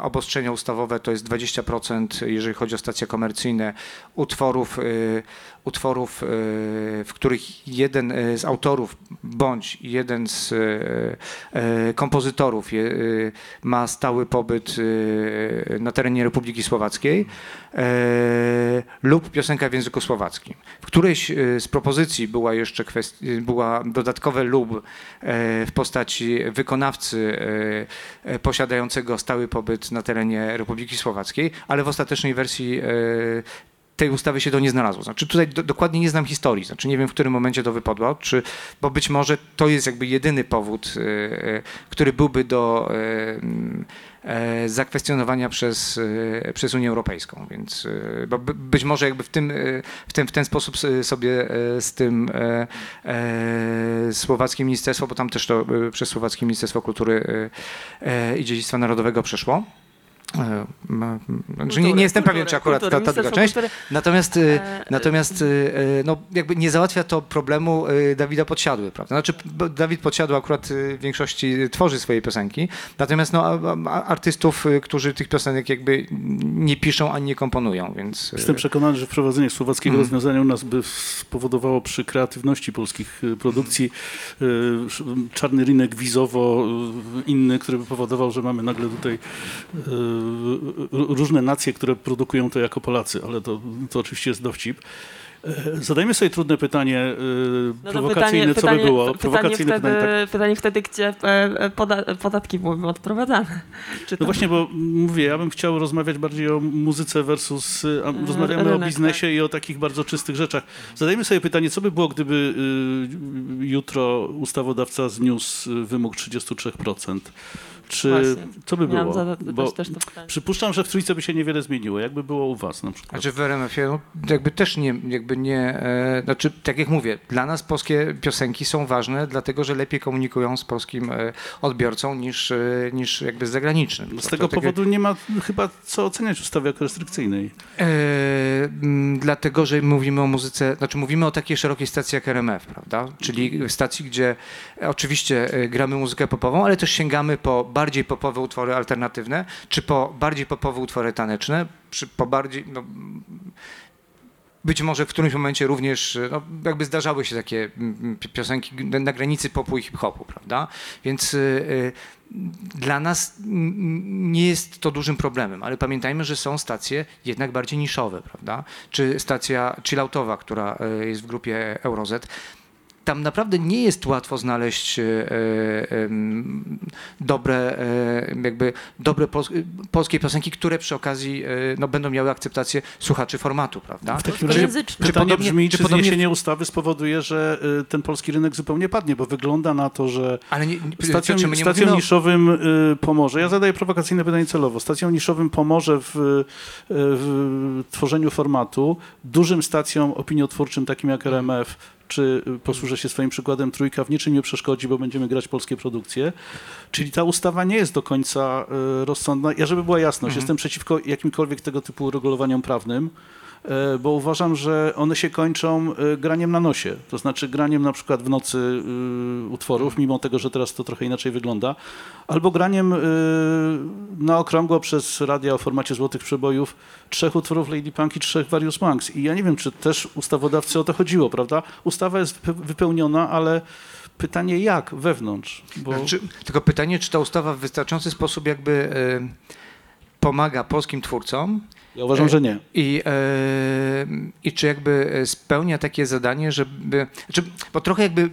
obostrzenia ustawowe to jest 20%, jeżeli chodzi o stacje komercyjne, utworów, utworów w których jeden z autorów bądź jeden z kompozytorów ma stały pobyt na terenie Republiki Słowackiej, E, lub piosenka w języku słowackim. W którejś e, z propozycji była jeszcze kwestia, była dodatkowe lub e, w postaci wykonawcy posiadającego stały pobyt na terenie Republiki Słowackiej, ale w ostatecznej wersji tej ustawy się to nie znalazło. Znaczy tutaj do, dokładnie nie znam historii, znaczy nie wiem, w którym momencie to wypadło, czy, bo być może to jest jakby jedyny powód, który byłby do E, zakwestionowania przez, e, przez Unię Europejską, więc e, być może jakby w, tym, w, tym, w ten sposób sobie z tym słowackie ministerstwo, bo tam też to przez słowackie Ministerstwo Kultury i Dziedzictwa Narodowego przeszło, E, kultury, nie, nie jestem pewien, czy akurat kultury, ta, ta druga część. Natomiast, e, natomiast e, no, jakby nie załatwia to problemu Dawida Podsiadły, prawda? Znaczy Dawid Podsiadły akurat w większości tworzy swoje piosenki, natomiast no, artystów, którzy tych piosenek jakby nie piszą ani nie komponują, więc... Jestem przekonany, że wprowadzenie słowackiego hmm. rozwiązania u nas by spowodowało przy kreatywności polskich produkcji czarny rynek wizowo inny, który by powodował, że mamy nagle tutaj różne nacje, które produkują to jako Polacy, ale to, to oczywiście jest dowcip. Zadajmy sobie trudne pytanie, e, No prowokacyjne, pytanie, co by było? pytanie, Prowokacyjne wtedy, pytanie, tak. pytanie wtedy, gdzie e, poda, podatki byłyby odprowadzane. Czy No właśnie, bo mówię, ja bym chciał rozmawiać bardziej o muzyce versus, E, rozmawiamy o rynek, biznesie i o takich bardzo czystych rzeczach. Zadajmy sobie pytanie, co by było, gdyby jutro ustawodawca zniósł wymóg 33%? Czy Właśnie. co by Miałam było? Bo też to pytanie. przypuszczam, że w trójce by się niewiele zmieniło. Jakby było u was na przykład? Znaczy w RMF-ie no, jakby też nie, jakby nie, e, znaczy tak jak mówię, dla nas polskie piosenki są ważne, dlatego że lepiej komunikują z polskim e, odbiorcą niż, e, niż jakby z zagranicznym. Z tego to takie- powodu nie ma chyba co oceniać ustawy jako restrykcyjnej. E, m, dlatego, że mówimy o muzyce, znaczy mówimy o takiej szerokiej stacji jak RMF, prawda? Czyli stacji, gdzie oczywiście e, gramy muzykę popową, ale też sięgamy po bardziej popowe utwory alternatywne, czy po bardziej popowe utwory taneczne, czy po bardziej, no, być może w którymś momencie również, no, jakby zdarzały się takie mm, pi- piosenki na granicy popu i hip-hopu, prawda? Więc y, y, dla nas mm, nie jest to dużym problemem, ale pamiętajmy, że są stacje jednak bardziej niszowe, prawda? Czy stacja chilloutowa, która y, jest w grupie Eurozet. Tam naprawdę nie jest łatwo znaleźć e, e, dobre, e, jakby dobre pols polskie piosenki, które przy okazji no, będą miały akceptację słuchaczy formatu, prawda? W takim Czy- razie czy podobnie- brzmi, czy czy, podobnie- zniesienie ustawy spowoduje, że ten polski rynek zupełnie padnie, bo wygląda na to, że Ale nie, my nie o- niszowym pomoże. Ja zadaję prowokacyjne pytanie celowo. Stacją niszowym pomoże w, w tworzeniu formatu. Dużym stacjom opiniotwórczym, takim jak RMF, czy posłużę się swoim przykładem Trójka, w niczym nie przeszkodzi, bo będziemy grać polskie produkcje. Czyli ta ustawa nie jest do końca y, rozsądna. Ja, żeby była jasność, Mhm. jestem przeciwko jakimkolwiek tego typu uregulowaniom prawnym. e, Bo uważam, że one się kończą e, graniem na nosie. To znaczy graniem na przykład w nocy utworów, mimo tego, że teraz to trochę inaczej wygląda, albo graniem na okrągło przez radia o formacie złotych przebojów trzech utworów Lady Punk i trzech Various Monks. I ja nie wiem, czy też ustawodawcy o to chodziło, prawda? Ustawa jest wype- wypełniona, ale pytanie jak wewnątrz? Bo... Czy, tylko pytanie, czy ta ustawa w wystarczający sposób jakby e, pomaga polskim twórcom Ja uważam, że nie. i, e, i czy jakby spełnia takie zadanie, żeby. Znaczy, bo trochę jakby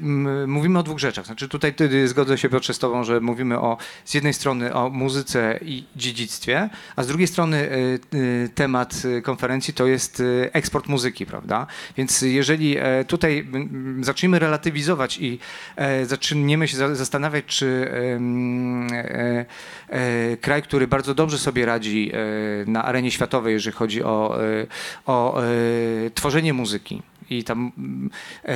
mówimy o dwóch rzeczach. Znaczy, tutaj ty, zgodzę się Piotrze z Tobą, że mówimy o z jednej strony o muzyce i dziedzictwie, a z drugiej strony e, e, temat konferencji to jest eksport muzyki, prawda? Więc jeżeli tutaj zaczniemy relatywizować i zaczniemy się za- zastanawiać, czy kraj, który bardzo dobrze sobie radzi na arenie światowej, jeżeli chodzi o, e, o e, tworzenie muzyki i tam e,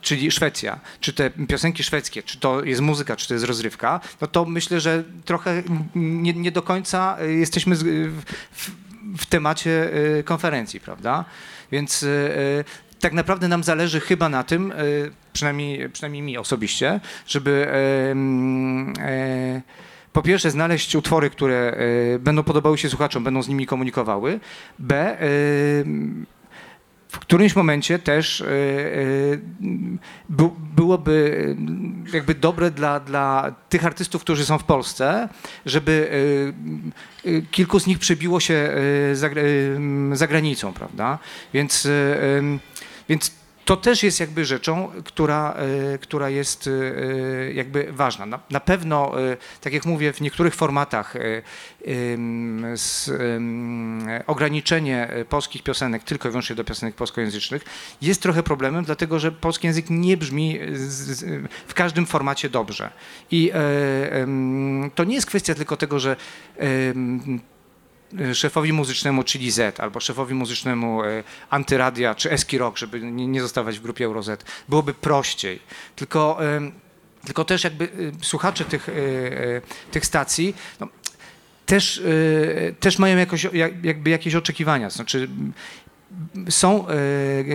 czyli Szwecja, czy te piosenki szwedzkie, czy to jest muzyka, czy to jest rozrywka, no to myślę, że trochę nie, nie do końca jesteśmy w, w, w temacie konferencji, prawda? Więc tak naprawdę nam zależy chyba na tym, przynajmniej, przynajmniej mi osobiście, żeby e, e, po pierwsze znaleźć utwory, które e, będą podobały się słuchaczom, będą z nimi komunikowały, b e, w którymś momencie też bu- byłoby jakby dobre dla, dla tych artystów, którzy są w Polsce, żeby kilku z nich przebiło się za, za granicą, prawda? Więc, więc to też jest jakby rzeczą, która, e, która jest e, jakby ważna. Na, na pewno, e, tak jak mówię, w niektórych formatach z, ograniczenie polskich piosenek tylko i wyłącznie do piosenek polskojęzycznych jest trochę problemem, dlatego że polski język nie brzmi w każdym formacie dobrze. I to nie jest kwestia tylko tego, że szefowi muzycznemu czyli Z albo szefowi muzycznemu e, Antyradia czy Eski Rock, żeby nie, zostawać w grupie Euro Z, byłoby prościej. Tylko, tylko też jakby e, słuchacze tych, tych stacji no, też, też mają jakoś, jak- jakby jakieś oczekiwania. Znaczy, są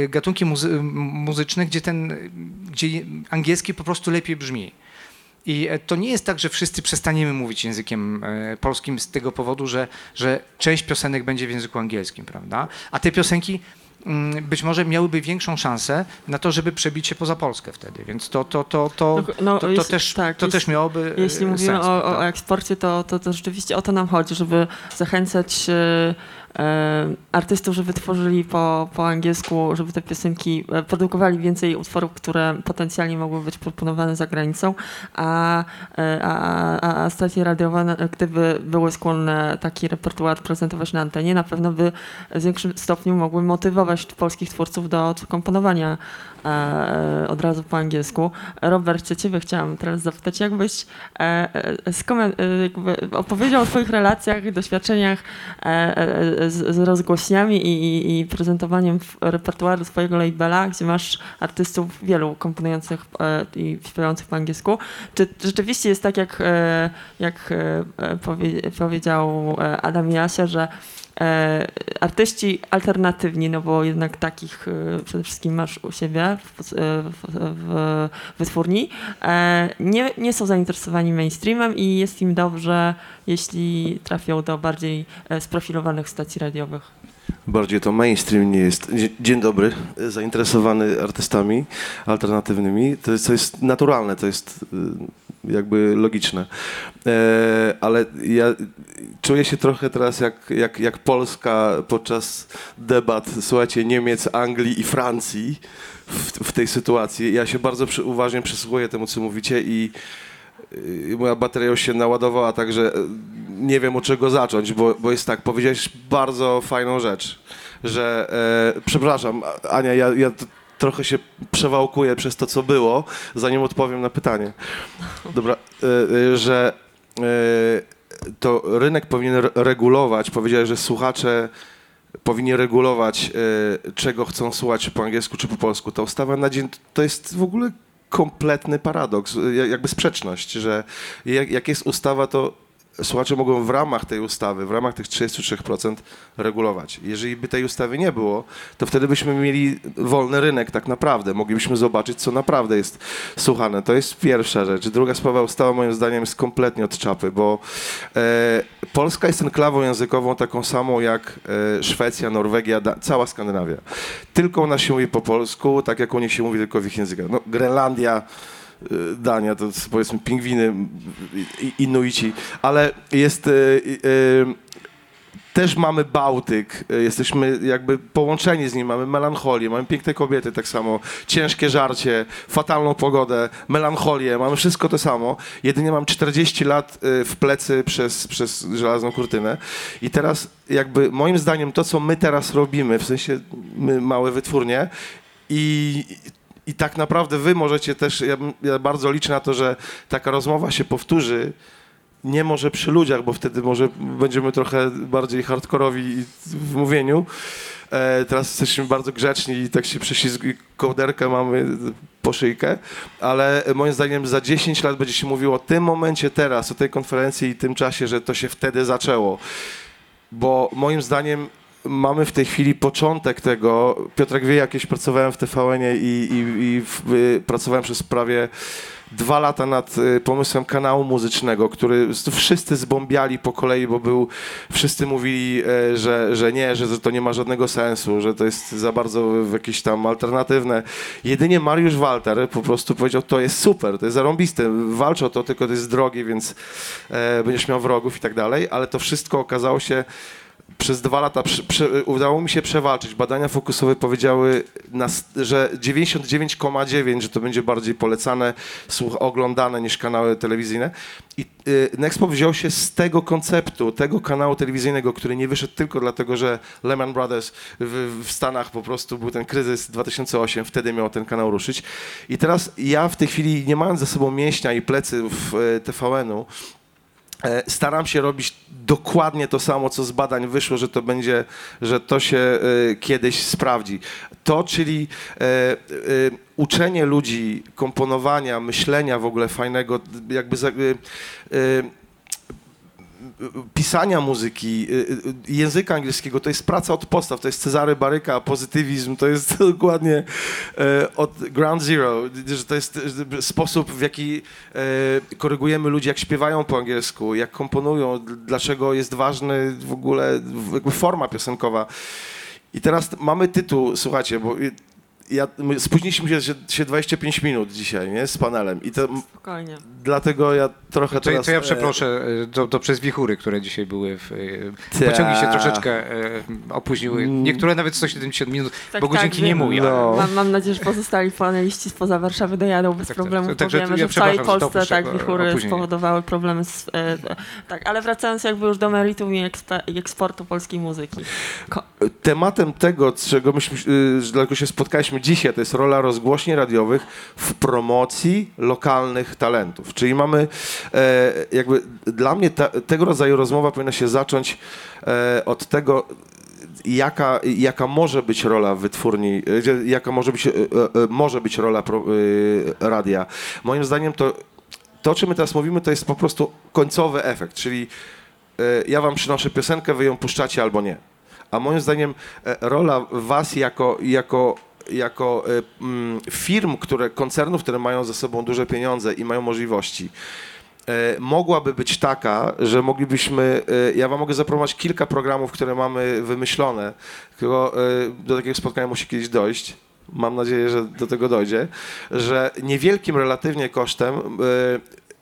gatunki muzy- muzyczne, gdzie ten, gdzie angielski po prostu lepiej brzmi. I e, to nie jest tak, że wszyscy przestaniemy mówić językiem e, polskim z tego powodu, że, że część piosenek będzie w języku angielskim, prawda? A te piosenki mm, być może miałyby większą szansę na to, żeby przebić się poza Polskę wtedy, więc to, to, to, to, No, no, to, to, jest- też, tak, to jest- też miałoby e, Jeśli mówimy sens, o, o eksporcie, to, to, to rzeczywiście o to nam chodzi, żeby zachęcać artystów, żeby tworzyli po, po angielsku, żeby te piosenki e, produkowali więcej utworów, które potencjalnie mogły być proponowane za granicą, a, e, a, a, a stacje radiowe, gdyby były skłonne taki repertuar prezentować na antenie, na pewno by w większym stopniu mogły motywować polskich twórców do komponowania e, od razu po angielsku. Robercie, ciebie chciałam teraz zapytać, jakbyś e, e, e, opowiedział o swoich relacjach i doświadczeniach e, e, z, z rozgłośniami i, i, prezentowaniem repertuaru swojego labela, gdzie masz artystów wielu komponujących e, i śpiewających po angielsku. Czy rzeczywiście jest tak, jak, e, jak e, e, powie, powiedział e, Adam Jasia, że e, artyści alternatywni, no bo jednak takich e, przede wszystkim masz u siebie w, w, w wytwórni, e, nie, nie są zainteresowani mainstreamem i jest im dobrze, jeśli trafią do bardziej e, sprofilowanych stacji radiowych. Bardziej to mainstream nie jest. Dzie- Dzień dobry, zainteresowany artystami alternatywnymi. To jest, to jest naturalne, to jest y, jakby logiczne. E, ale ja czuję się trochę teraz jak, jak, jak Polska podczas debat, słuchajcie, Niemiec, Anglii i Francji w, w tej sytuacji. Ja się bardzo przy, uważnie przysłuchuję temu, co mówicie i moja bateria już się naładowała, także y, nie wiem od czego zacząć, bo, bo jest tak, powiedziałeś bardzo fajną rzecz, że e, przepraszam, Ania, ja, ja trochę się przewałkuję przez to, co było, zanim odpowiem na pytanie. Dobra, e, e, że e, to rynek powinien re- regulować, powiedziałeś, że słuchacze powinni regulować, czego chcą słuchać po angielsku czy po polsku. Ta ustawa na dzień to jest w ogóle kompletny paradoks, jakby sprzeczność, że jak jest ustawa, to słuchacze mogą w ramach tej ustawy, w ramach tych 33% regulować. Jeżeli by tej ustawy nie było, to wtedy byśmy mieli wolny rynek tak naprawdę. Moglibyśmy zobaczyć, co naprawdę jest słuchane. To jest pierwsza rzecz. Druga sprawa, ustawa moim zdaniem jest kompletnie od czapy, bo e, Polska jest enklawą językową taką samą jak e, Szwecja, Norwegia, da, cała Skandynawia. Tylko u nas się mówi po polsku, tak jak u nich się mówi tylko w ich językach. No, Grenlandia, Dania, to powiedzmy pingwiny, Inuici, ale jest... y, y, y, też mamy Bałtyk, y, jesteśmy jakby połączeni z nim, mamy melancholię, mamy piękne kobiety tak samo, ciężkie żarcie, fatalną pogodę, melancholię, mamy wszystko to samo. Jedynie mam 40 lat y, w plecy przez, przez żelazną kurtynę i teraz jakby moim zdaniem to, co my teraz robimy, w sensie my małe wytwórnie i i tak naprawdę wy możecie też, ja, ja bardzo liczę na to, że taka rozmowa się powtórzy, nie może przy ludziach, bo wtedy może będziemy trochę bardziej hardkorowi w mówieniu. E, teraz jesteśmy bardzo grzeczni i tak się prześlizg... i kołderkę mamy po szyjkę, ale moim zdaniem za 10 lat będzie się mówiło o tym momencie teraz, o tej konferencji i tym czasie, że to się wtedy zaczęło. Bo moim zdaniem mamy w tej chwili początek tego. Piotrek wie, jakieś pracowałem w TVN-ie i, i, i w, y, pracowałem przez prawie dwa lata nad y, pomysłem kanału muzycznego, który wszyscy zbombiali po kolei, bo był, wszyscy mówili, e, że, że nie, że to nie ma żadnego sensu, że to jest za bardzo jakieś tam alternatywne. Jedynie Mariusz Walter po prostu powiedział, to jest super, to jest zarąbiste, walcz o to, tylko to jest drogie, więc e, będziesz miał wrogów i tak dalej, ale to wszystko okazało się przez dwa lata udało mi się przewalczyć. Badania fokusowe powiedziały, nas, że 99,9, że to będzie bardziej polecane, słuch, oglądane niż kanały telewizyjne. I y, Nexpop wziął się z tego konceptu, tego kanału telewizyjnego, który nie wyszedł tylko dlatego, że Lehman Brothers w, w Stanach po prostu był ten kryzys 2008, wtedy miał ten kanał ruszyć. I teraz ja w tej chwili, nie mając za sobą mięśnia i plecy w e, TVN-u, Staram się robić dokładnie to samo, co z badań wyszło, że to będzie, że to się e, kiedyś sprawdzi. To, czyli e, e, uczenie ludzi komponowania, myślenia w ogóle fajnego, jakby e, e, pisania muzyki, y, y, języka angielskiego, to jest praca od podstaw, to jest Cezary Baryka, pozytywizm, to jest dokładnie e, od ground zero, że to jest sposób, w jaki e, korygujemy ludzi, jak śpiewają po angielsku, jak komponują, dlaczego jest ważny w ogóle jakby forma piosenkowa. I teraz mamy tytuł, słuchajcie, bo ja, my spóźniliśmy się, się 25 minut dzisiaj, nie, z panelem i to, Spokojnie. dlatego ja trochę To, teraz... to ja e, przeproszę, e, to, to przez wichury, które dzisiaj były. W, e, Ta. pociągi się troszeczkę e, opóźniły. Niektóre nawet 170 minut, Tak, bo tak, nie wiem. mówią. No. Mam, mam nadzieję, że pozostali paneliści spoza Warszawy dojadą bez Tak, tak. problemu. Także Powiemy, ja że w całej przepraszam, Polsce tak wichury opóźnienie. spowodowały problemy z... E, tak, ale wracając jakby już do meritum i, ekspe, i eksportu polskiej muzyki. Ko- Tematem tego, czego myśmy, y, z czego się spotkaliśmy dzisiaj, to jest rola rozgłośni radiowych w promocji lokalnych talentów. Czyli mamy e, jakby dla mnie ta, tego rodzaju rozmowa powinna się zacząć e, od tego, jaka, jaka może być rola wytwórni, e, jaka może być, e, e, może być rola pro, radia. Moim zdaniem to, to, o czym my teraz mówimy, to jest po prostu końcowy efekt, czyli ja wam przynoszę piosenkę, wy ją puszczacie albo nie. A moim zdaniem rola was jako, jako, jako e, mm, firm, które, koncernów, które mają ze sobą duże pieniądze i mają możliwości, e, mogłaby być taka, że moglibyśmy, e, ja wam mogę zaproponować kilka programów, które mamy wymyślone, tylko e, do takiego spotkania musi kiedyś dojść. Mam nadzieję, że do tego dojdzie, że niewielkim relatywnie kosztem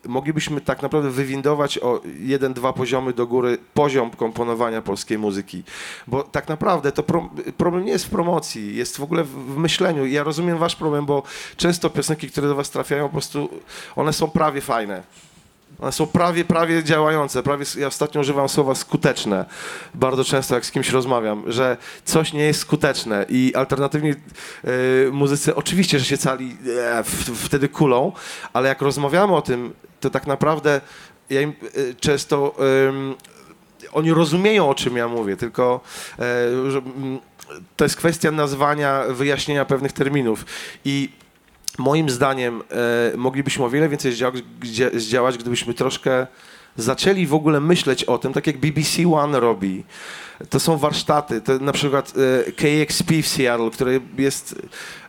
moglibyśmy tak naprawdę wywindować o jeden, dwa poziomy do góry poziom komponowania polskiej muzyki. Bo tak naprawdę to pro, problem nie jest w promocji, jest w ogóle w, w myśleniu. Ja rozumiem wasz problem, bo często piosenki, które do was trafiają, po prostu one są prawie fajne. One są prawie, prawie działające. Prawie, ja ostatnio używam słowa skuteczne. Bardzo często, jak z kimś rozmawiam, że coś nie jest skuteczne i alternatywni e, muzycy oczywiście, że się cali e, w, wtedy kulą, ale jak rozmawiamy o tym, to tak naprawdę ja im e, często oni rozumieją, o czym ja mówię, tylko e, to jest kwestia nazwania, wyjaśnienia pewnych terminów i moim zdaniem e, moglibyśmy o wiele więcej zdziałać, zdziałać, gdybyśmy troszkę zaczęli w ogóle myśleć o tym, tak jak BBC One robi. To są warsztaty, to na przykład KXP w Seattle, które jest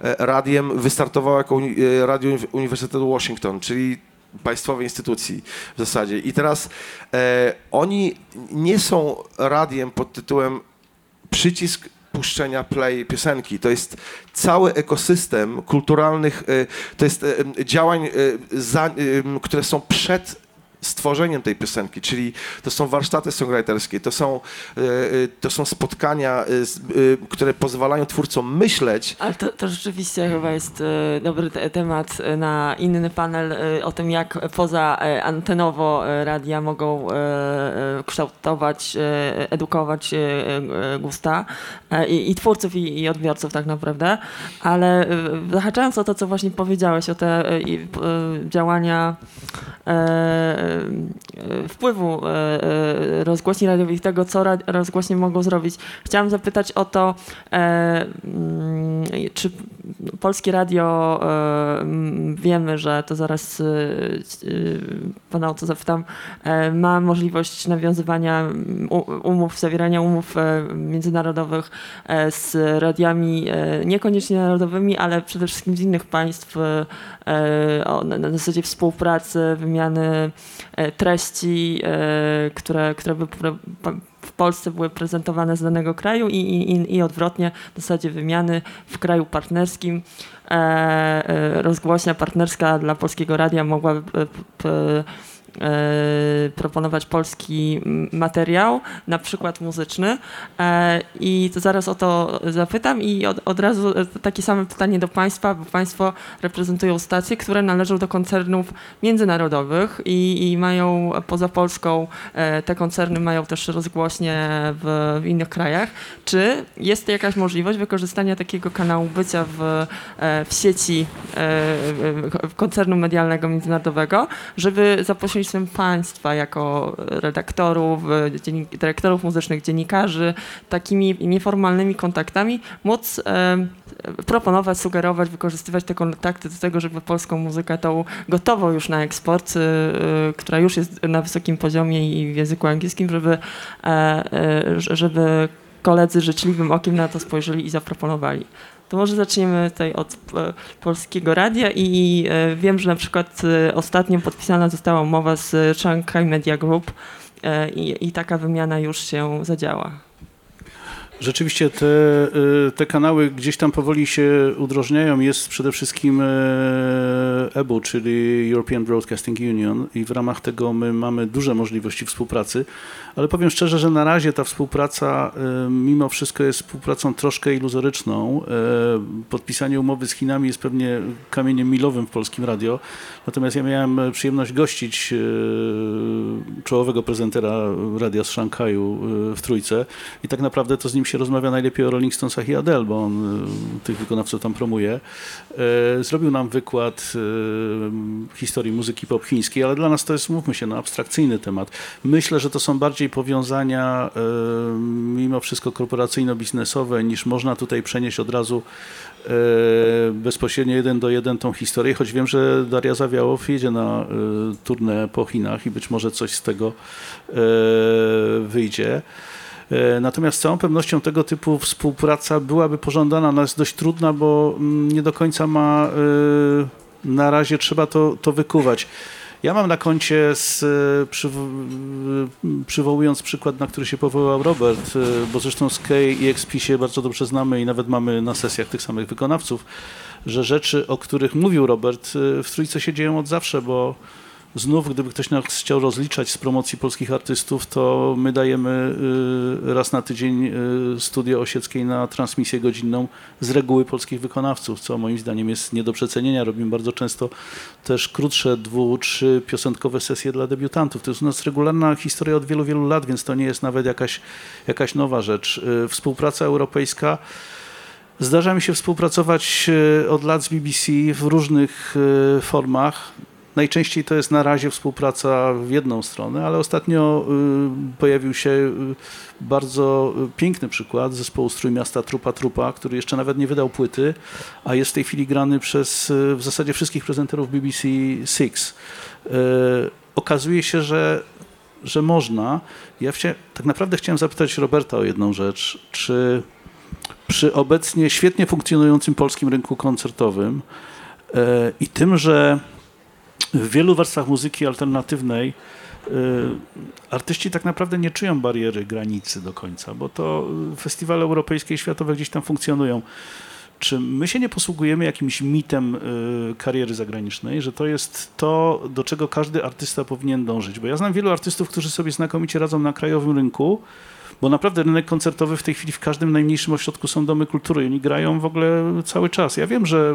radiem, wystartowało jako radio Uni- Uniwersytetu Washington, czyli państwowej instytucji w zasadzie. I teraz e, oni nie są radiem pod tytułem przycisk puszczenia play piosenki. To jest cały ekosystem kulturalnych, e, to jest e, działań, e, które są przed stworzeniem tej piosenki, czyli to są warsztaty songwriterskie, to są, e, e, to są spotkania, e, które pozwalają twórcom myśleć, Ale to, to rzeczywiście chyba jest dobry te, temat na inny panel o tym, jak poza antenowo radia mogą kształtować, edukować gusta i, i twórców, i, i odbiorców tak naprawdę. Ale zahaczając o to, co właśnie powiedziałeś, o te działania wpływu e, e, rozgłośni radiowych, tego, co rozgłośnie mogą zrobić. Chciałam zapytać o to, e, mm, czy polskie radio, e, wiemy, że to zaraz e, e, pana o to zapytam, e, ma możliwość nawiązywania umów, zawierania umów e, międzynarodowych e, z radiami e, niekoniecznie narodowymi, ale przede wszystkim z innych państw e, e, na, na zasadzie współpracy, wymiany e, treści, e, które, które by w Polsce były prezentowane z danego kraju i, i, i odwrotnie, w zasadzie wymiany w kraju partnerskim. E, e, rozgłośnia partnerska dla Polskiego Radia mogłaby p, p, e, proponować polski materiał, na przykład muzyczny. E, I to zaraz o to zapytam i od, od razu e, takie same pytanie do Państwa, bo Państwo reprezentują stacje, które należą do koncernów międzynarodowych i, i mają poza Polską, e, te koncerny mają też rozgłośnie w, w innych krajach. Czy jest jakaś możliwość wykorzystania takiego kanału bycia w, e, w sieci e, e, koncernu medialnego międzynarodowego, żeby za pośrednictwem państwa jako redaktorów, dyrektorów muzycznych, dziennikarzy, takimi nieformalnymi kontaktami móc e, proponować, sugerować, wykorzystywać te kontakty do tego, żeby polską muzykę tą gotową już na eksport, e, która już jest na wysokim poziomie i w języku angielskim, żeby, e, żeby koledzy życzliwym okiem na to spojrzeli i zaproponowali. To może zaczniemy tutaj od e, Polskiego Radia i e, wiem, że na przykład e, ostatnio podpisana została umowa z Shanghai Media Group i, i taka wymiana już się zadziała. Rzeczywiście te, y, te kanały gdzieś tam powoli się udrożniają. Jest przede wszystkim EBU, czyli European Broadcasting Union i w ramach tego my mamy duże możliwości współpracy, ale powiem szczerze, że na razie ta współpraca y, mimo wszystko jest współpracą troszkę iluzoryczną. Y, podpisanie umowy z Chinami jest pewnie kamieniem milowym w polskim radio, natomiast ja miałem przyjemność gościć czołowego prezentera radia z Szanghaju w Trójce i tak naprawdę to z nim się rozmawia najlepiej o Rolling Stonesach i Adele, bo on y, tych wykonawców tam promuje. E, zrobił nam wykład y, historii muzyki pop chińskiej, ale dla nas to jest, mówmy się, no, abstrakcyjny temat. Myślę, że to są bardziej powiązania y, mimo wszystko korporacyjno-biznesowe, niż można tutaj przenieść od razu bezpośrednio jeden do jeden tą historię, choć wiem, że Daria Zawiałow jedzie na turnę po Chinach i być może coś z tego wyjdzie. E, natomiast z całą pewnością tego typu współpraca byłaby pożądana. Ona jest dość trudna, bo mm, nie do końca ma e, na razie trzeba to, to wykuwać. Ja mam na koncie, z, e, przywołując przykład, na który się powołał Robert, bo zresztą z Kay i XP się bardzo dobrze znamy i nawet mamy na sesjach tych samych wykonawców, że rzeczy, o których mówił Robert, w Trójce się dzieją od zawsze, bo Znów, gdyby ktoś nas chciał rozliczać z promocji polskich artystów, to my dajemy y, raz na tydzień y, studio osieckiej na transmisję godzinną z reguły polskich wykonawców, co moim zdaniem jest nie do przecenienia. Robimy bardzo często też krótsze, dwu, trzy piosenkowe sesje dla debiutantów. To jest u nas regularna historia od wielu, wielu lat, więc to nie jest nawet jakaś, jakaś nowa rzecz. Y, współpraca europejska. Zdarza mi się współpracować od lat z BBC w różnych formach. Najczęściej to jest na razie współpraca w jedną stronę, ale ostatnio y, pojawił się y, bardzo piękny przykład zespołu Strój Miasta Trupa Trupa, który jeszcze nawet nie wydał płyty, a jest w tej chwili grany przez y, w zasadzie wszystkich prezenterów BBC Six. Okazuje się, że, że można. Ja tak naprawdę chciałem zapytać Roberta o jedną rzecz. Czy przy obecnie świetnie funkcjonującym polskim rynku koncertowym i tym, że w wielu warstwach muzyki alternatywnej y, artyści tak naprawdę nie czują bariery granicy do końca, bo to festiwale europejskie i światowe gdzieś tam funkcjonują. Czy my się nie posługujemy jakimś mitem y, kariery zagranicznej, że to jest to, do czego każdy artysta powinien dążyć? Bo ja znam wielu artystów, którzy sobie znakomicie radzą na krajowym rynku, bo naprawdę rynek koncertowy w tej chwili w każdym najmniejszym ośrodku są domy kultury i oni grają w ogóle cały czas. Ja wiem, że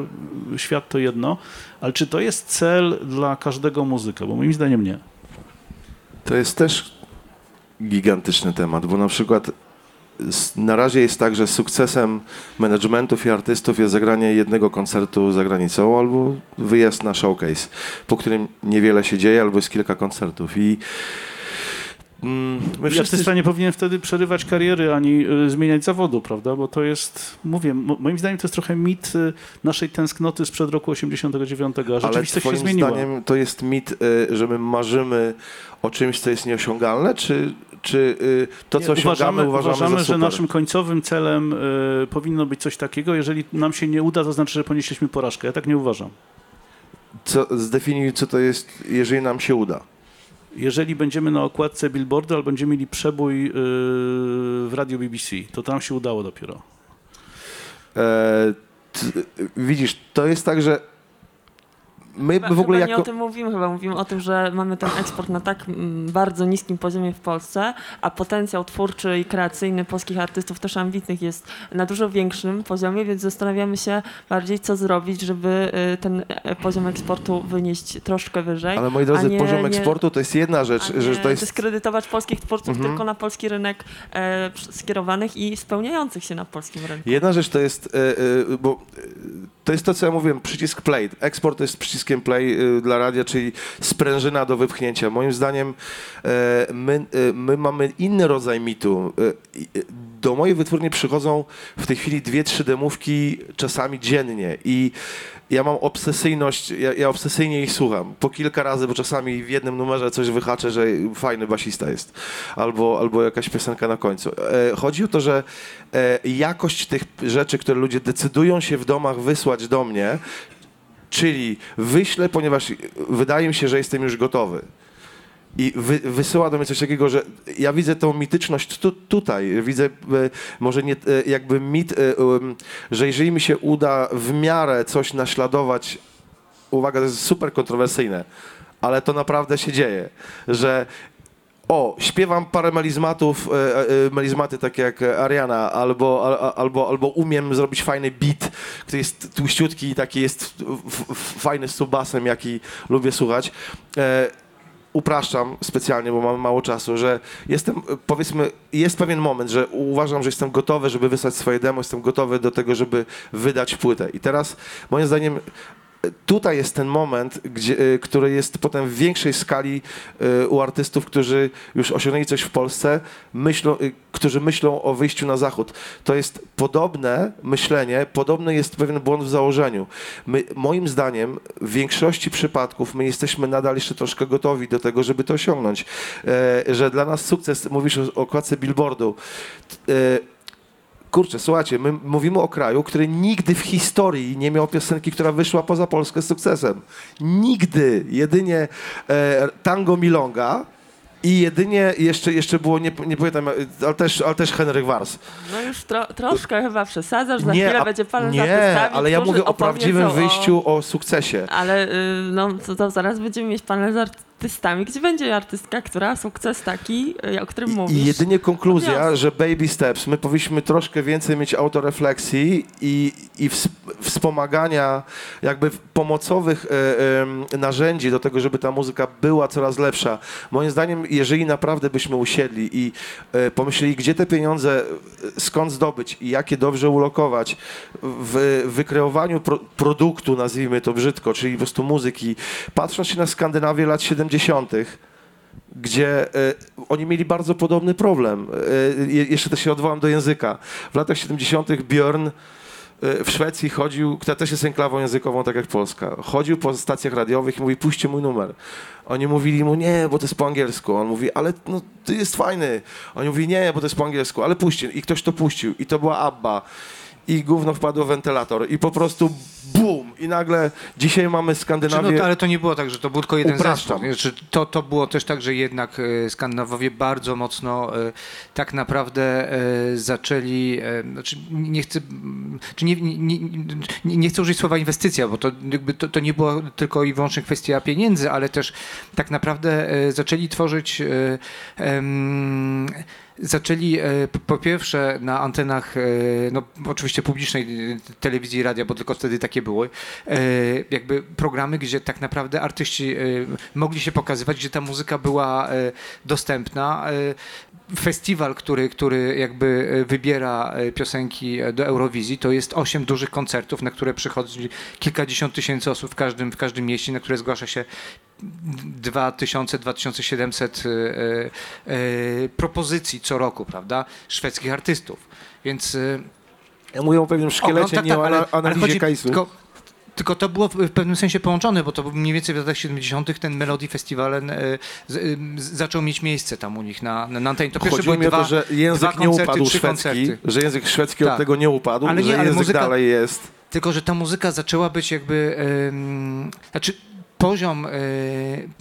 świat to jedno, ale czy to jest cel dla każdego muzyka? Bo moim zdaniem nie. To jest też gigantyczny temat, bo na przykład na razie jest tak, że sukcesem managementów i artystów jest zagranie jednego koncertu za granicą albo wyjazd na showcase, po którym niewiele się dzieje, albo jest kilka koncertów. I my wszyscy... Artysta nie powinien wtedy przerywać kariery ani y, zmieniać zawodu, prawda? Bo to jest, mówię, moim zdaniem to jest trochę mit y, naszej tęsknoty sprzed roku 89, a rzeczywistość Ale się zmieniła. zdaniem to jest mit, y, że my marzymy o czymś, co jest nieosiągalne, czy, czy to, co osiągamy, uważamy, uważamy że naszym końcowym celem powinno być coś takiego. Jeżeli nam się nie uda, to znaczy, że ponieśliśmy porażkę. Ja tak nie uważam. Co, zdefiniuj, co to jest, jeżeli nam się uda jeżeli będziemy na okładce billboardu albo będziemy mieli przebój yy, w radio BBC, to tam się udało dopiero. E, widzisz, to jest tak, że my chyba, w ogóle chyba jako... nie o tym mówimy, chyba mówimy o tym, że mamy ten eksport na tak mm, bardzo niskim poziomie w Polsce, a potencjał twórczy i kreacyjny polskich artystów, też ambitnych, jest na dużo większym poziomie, więc zastanawiamy się bardziej, co zrobić, żeby y, ten e, poziom eksportu wynieść troszkę wyżej. Ale moi drodzy, nie, poziom eksportu to jest jedna rzecz, że to jest... dyskredytować polskich twórców mhm. tylko na polski rynek e, skierowanych i spełniających się na polskim rynku. Jedna rzecz to jest, e, e, bo to jest to, co ja mówiłem, przycisk play. Eksport to jest przycisk naciskiem play y, dla radia, czyli sprężyna do wypchnięcia. Moim zdaniem e, my, e, my mamy inny rodzaj mitu. E, do mojej wytwórni przychodzą w tej chwili dwie, trzy demówki czasami dziennie i ja mam obsesyjność, ja, ja, obsesyjnie ich słucham. Po kilka razy, bo czasami w jednym numerze coś wyhaczę, że fajny basista jest. Albo, albo jakaś piosenka na końcu. E, chodzi o to, że e, jakość tych rzeczy, które ludzie decydują się w domach wysłać do mnie, Czyli wyślę, ponieważ wydaje mi się, że jestem już gotowy. I wy, wysyła do mnie coś takiego, że ja widzę tą mityczność tu, tutaj. Widzę e, może nie e, jakby mit, e, em, że jeżeli mi się uda w miarę coś naśladować, uwaga, to jest super kontrowersyjne, ale to naprawdę się dzieje, że o, śpiewam parę melizmatów, e, e, melizmaty takie jak Ariana, albo, albo, albo umiem zrobić fajny beat, który jest tłuściutki i taki jest fajny z jaki lubię słuchać. E, upraszczam specjalnie, bo mam mało czasu, że jestem, e, powiedzmy, jest pewien moment, że uważam, że jestem gotowy, żeby wysłać swoje demo, jestem gotowy do tego, żeby wydać płytę. I teraz, moim zdaniem, tutaj jest ten moment, gdzie, y, który jest potem w większej skali y, u artystów, którzy już osiągnęli coś w Polsce, myślą, y, którzy myślą o wyjściu na zachód. To jest podobne myślenie, podobny jest pewien błąd w założeniu. My, moim zdaniem w większości przypadków my jesteśmy nadal jeszcze troszkę gotowi do tego, żeby to osiągnąć. E, że dla nas sukces, mówisz o okładce billboardu, e, Kurczę, słuchajcie, my mówimy o kraju, który nigdy w historii nie miał piosenki, która wyszła poza Polskę z sukcesem. Nigdy. Jedynie e, Tango Milonga i jedynie jeszcze, jeszcze było, nie, nie pamiętam, ale też, ale też Henryk Wars. No już tro, troszkę chyba przesadzasz, za Nie, chwilę a- będzie pan Nie, ale ja mówię o prawdziwym o- wyjściu, o sukcesie. Ale y, no, to, to zaraz będziemy mieć panel z artystami, gdzie będzie artystka, która sukces taki, y, o którym mówisz. I jedynie konkluzja, że baby steps, my powinniśmy troszkę więcej mieć autorefleksji i, i ws- wspomagania jakby pomocowych e, em, narzędzi do tego, żeby ta muzyka była coraz lepsza. Moim zdaniem, jeżeli naprawdę byśmy usiedli i e, pomyśleli, gdzie te pieniądze, e, skąd zdobyć i jak je dobrze ulokować w wykreowaniu pro, produktu, nazwijmy to brzydko, czyli po prostu muzyki, patrząc się na Skandynawię lat 70., gdzie e, oni mieli bardzo podobny problem. Je- jeszcze też się odwołam do języka. W latach 70. Björn e, w Szwecji chodził, która też jest enklawą językową, tak jak Polska, chodził po stacjach radiowych i mówi, puśćcie mój numer. Oni mówili mu, nie, bo to jest po angielsku. On mówi, ale no, to jest fajny. Oni mówi, nie, bo to jest po angielsku, ale puśćcie. I ktoś to puścił. I to była Abba. I gówno wpadło w wentylator. I po prostu bum! I nagle dzisiaj mamy Czy Skandynawię... no, to, ale to nie było tak, że to był tylko jeden zespół. nie? Czy to, to było też tak, że jednak e, Skandynawowie bardzo mocno e, tak naprawdę e, zaczęli, znaczy nie chcę, czy nie, nie, nie, nie- chcę użyć słowa inwestycja, bo to, to, to nie była tylko i wyłącznie kwestia pieniędzy, ale też tak naprawdę zaczęli tworzyć em, zaczęli e, po pierwsze na antenach, e, no oczywiście publicznej e, telewizji i radia, bo tylko wtedy takie były, jakby programy, gdzie tak naprawdę artyści mogli się pokazywać, gdzie ta muzyka była dostępna. Festiwal, który, który jakby wybiera piosenki do Eurowizji, to jest osiem dużych koncertów, na które przychodzi kilkadziesiąt tysięcy osób w każdym, w każdym mieście, na które zgłasza się 2000-2700 e, e, propozycji co roku, prawda, szwedzkich artystów. Więc Ja mówię o pewnym szkielecie, tak, nie o ale- ale analizie Kajsu. Tylko, tylko to było w pewnym sensie połączone, bo to mniej więcej w latach 70. ten Melody Festival zaczął mieć miejsce tam u nich na, na antenie. To pierwsze były dwa, to, że język nie upadł szwedzki, koncerty. że język szwedzki od Tak. tego nie upadł, Ale nie, że ale język muzyka- dalej jest. Tylko, że ta muzyka zaczęła być jakby. em, znaczy, poziom e,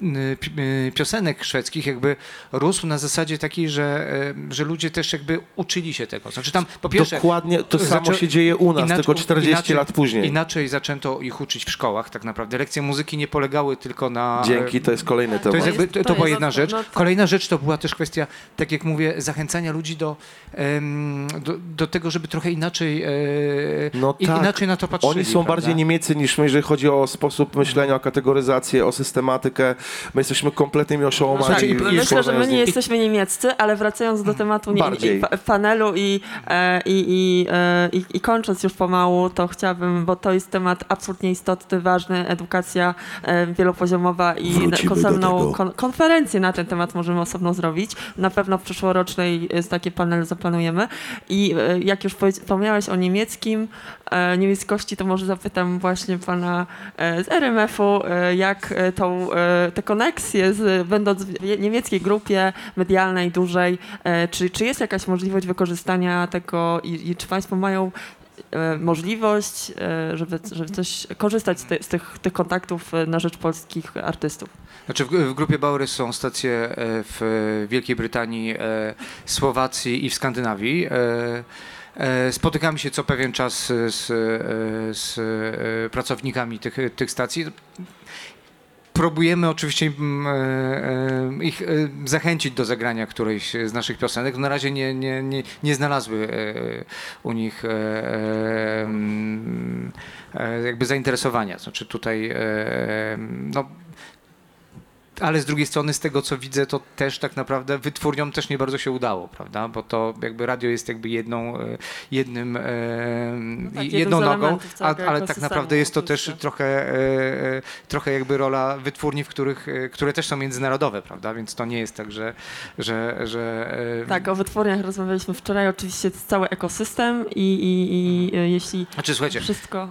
n- pi- e, piosenek szwedzkich jakby rósł na zasadzie takiej, że, e, że ludzie też jakby uczyli się tego. Znaczy tam po pierwsze. Dokładnie to samo zaczę- się dzieje u nas, inaczej- tylko 40 inaczej- lat później. Inaczej zaczęto ich uczyć w szkołach tak naprawdę. Lekcje muzyki nie polegały tylko na... Dzięki, to jest kolejny To, temat. jest jakby, to, to to była jest- jedna no- rzecz. no to- Kolejna rzecz to była też kwestia, tak jak mówię, zachęcania ludzi do, do, do tego, żeby trochę inaczej, e, No tak. inaczej na to patrzyli. Oni są prawda? bardziej niemieccy niż my, jeżeli chodzi o sposób myślenia, o kategoryzację, o systematykę. My jesteśmy kompletnymi oszołomami. I- i- Myślę, że my nie jesteśmy niemieccy, ale wracając do tematu nie, i, pa- panelu i, e, i, i, e, i, i kończąc już pomału, to chciałabym, bo to jest temat absolutnie istotny, ważny, edukacja e, wielopoziomowa i Wrócimy osobną konferencję na ten temat możemy osobno zrobić. Na pewno w przyszłorocznej takie panel zaplanujemy. I jak już wspomniałeś o niemieckim, niemieckości, to może zapytam właśnie pana z RMF-u, jak e, tą, e, te koneksje, z, będąc w niemieckiej grupie medialnej, dużej, e, czy, czy jest jakaś możliwość wykorzystania tego i, i czy państwo mają możliwość, żeby, żeby coś korzystać z, ty, z tych, tych kontaktów na rzecz polskich artystów. Znaczy w, w grupie Baury są stacje w Wielkiej Brytanii, Słowacji i w Skandynawii. Spotykamy się co pewien czas z, z pracownikami tych, tych stacji. Próbujemy oczywiście mm, e, e, ich e, zachęcić do zagrania którejś z naszych piosenek. Na razie nie, nie, nie, nie znalazły u nich mm, jakby zainteresowania. Znaczy tutaj no, ale z drugiej strony, z tego co widzę, to też tak naprawdę wytwórniom też nie bardzo się udało, prawda? Bo to jakby radio jest jakby jedną, e, jednym, e, tak, jedną nogą, a, ale tak naprawdę jest to też trochę, e, trochę jakby rola wytwórni, w których, które też są międzynarodowe, prawda? Więc to nie jest tak, że, że, że Tak, o wytwórniach rozmawialiśmy wczoraj, oczywiście cały ekosystem i, i, i jeśli Znaczy, słuchajcie, wszystko...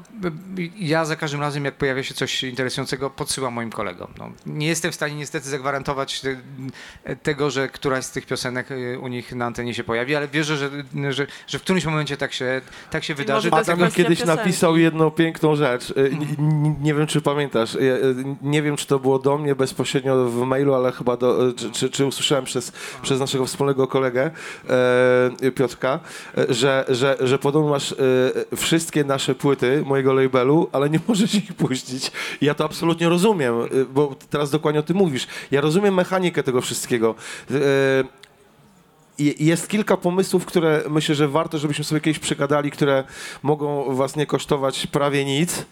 Ja za każdym razem, jak pojawia się coś interesującego, podsyłam moim kolegom. No, nie jestem w stanie niestety zagwarantować te, tego, że któraś z tych piosenek y, u nich na antenie się pojawi, ale wierzę, że, że, że w którymś momencie tak się, tak się wydarzy. Adam kiedyś piosenki. napisał jedną piękną rzecz. Y, n- Nie wiem, czy pamiętasz. Y, Nie wiem, czy to było do mnie bezpośrednio w mailu, ale chyba do, czy, czy, czy usłyszałem przez, przez naszego wspólnego kolegę e, Piotrka, e, że, że, że podobno masz wszystkie nasze płyty mojego labelu, ale nie możesz ich puścić. Ja to absolutnie rozumiem, bo teraz dokładnie o tym mówisz. Ja rozumiem mechanikę tego wszystkiego. E, Jest kilka pomysłów, które myślę, że warto, żebyśmy sobie kiedyś przegadali, które mogą was nie kosztować prawie nic,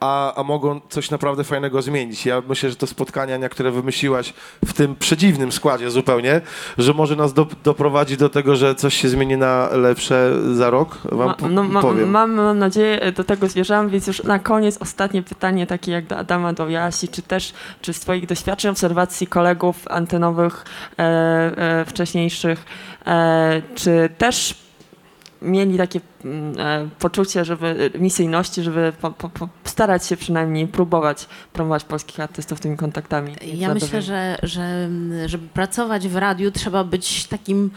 a, a mogą coś naprawdę fajnego zmienić. Ja myślę, że to spotkania, Ania, które wymyśliłaś w tym przedziwnym składzie zupełnie, że może nas do, doprowadzi do tego, że coś się zmieni na lepsze za rok, wam Ma, no, ma, powiem. mam, mam nadzieję, e, do tego zmierzam, więc już na koniec ostatnie pytanie, takie jak do Adama, do Jasi, czy też, czy z twoich doświadczeń, obserwacji kolegów antenowych e, e, wcześniejszych, e, czy też mieli takie mm, e, poczucie, żeby misyjności, żeby po, po, po starać się przynajmniej próbować promować polskich artystów tymi kontaktami. Ja myślę, że, że mm, żeby pracować w radiu, trzeba być takim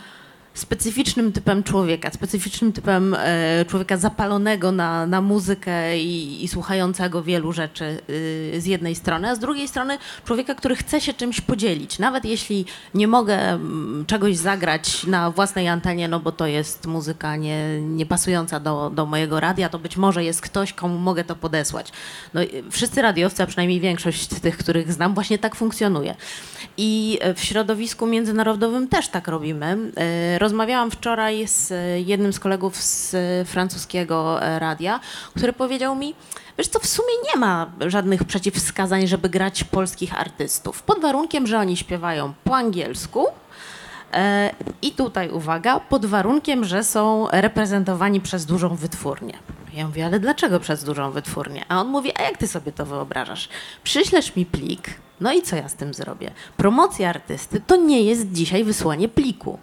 specyficznym typem człowieka, specyficznym typem e, człowieka zapalonego na, na muzykę i, i słuchającego wielu rzeczy y, z jednej strony, a z drugiej strony człowieka, który chce się czymś podzielić. Nawet jeśli nie mogę mm, czegoś zagrać na własnej antenie, no bo to jest muzyka nie, nie pasująca do, do mojego radia, to być może jest ktoś, komu mogę to podesłać. No, wszyscy radiowcy, a przynajmniej większość tych, których znam, właśnie tak funkcjonuje. I e, w środowisku międzynarodowym też tak robimy. Rozmawiałam wczoraj z e, jednym z kolegów z e, francuskiego e, radia, który powiedział mi, wiesz co, w sumie nie ma żadnych przeciwwskazań, żeby grać polskich artystów, pod warunkiem, że oni śpiewają po angielsku, I tutaj uwaga, pod warunkiem, że są reprezentowani przez dużą wytwórnię. Ja mówię, ale dlaczego przez dużą wytwórnię? A on mówi, a jak ty sobie to wyobrażasz? Przyślesz mi plik, no i co ja z tym zrobię? Promocja artysty to nie jest dzisiaj wysłanie pliku.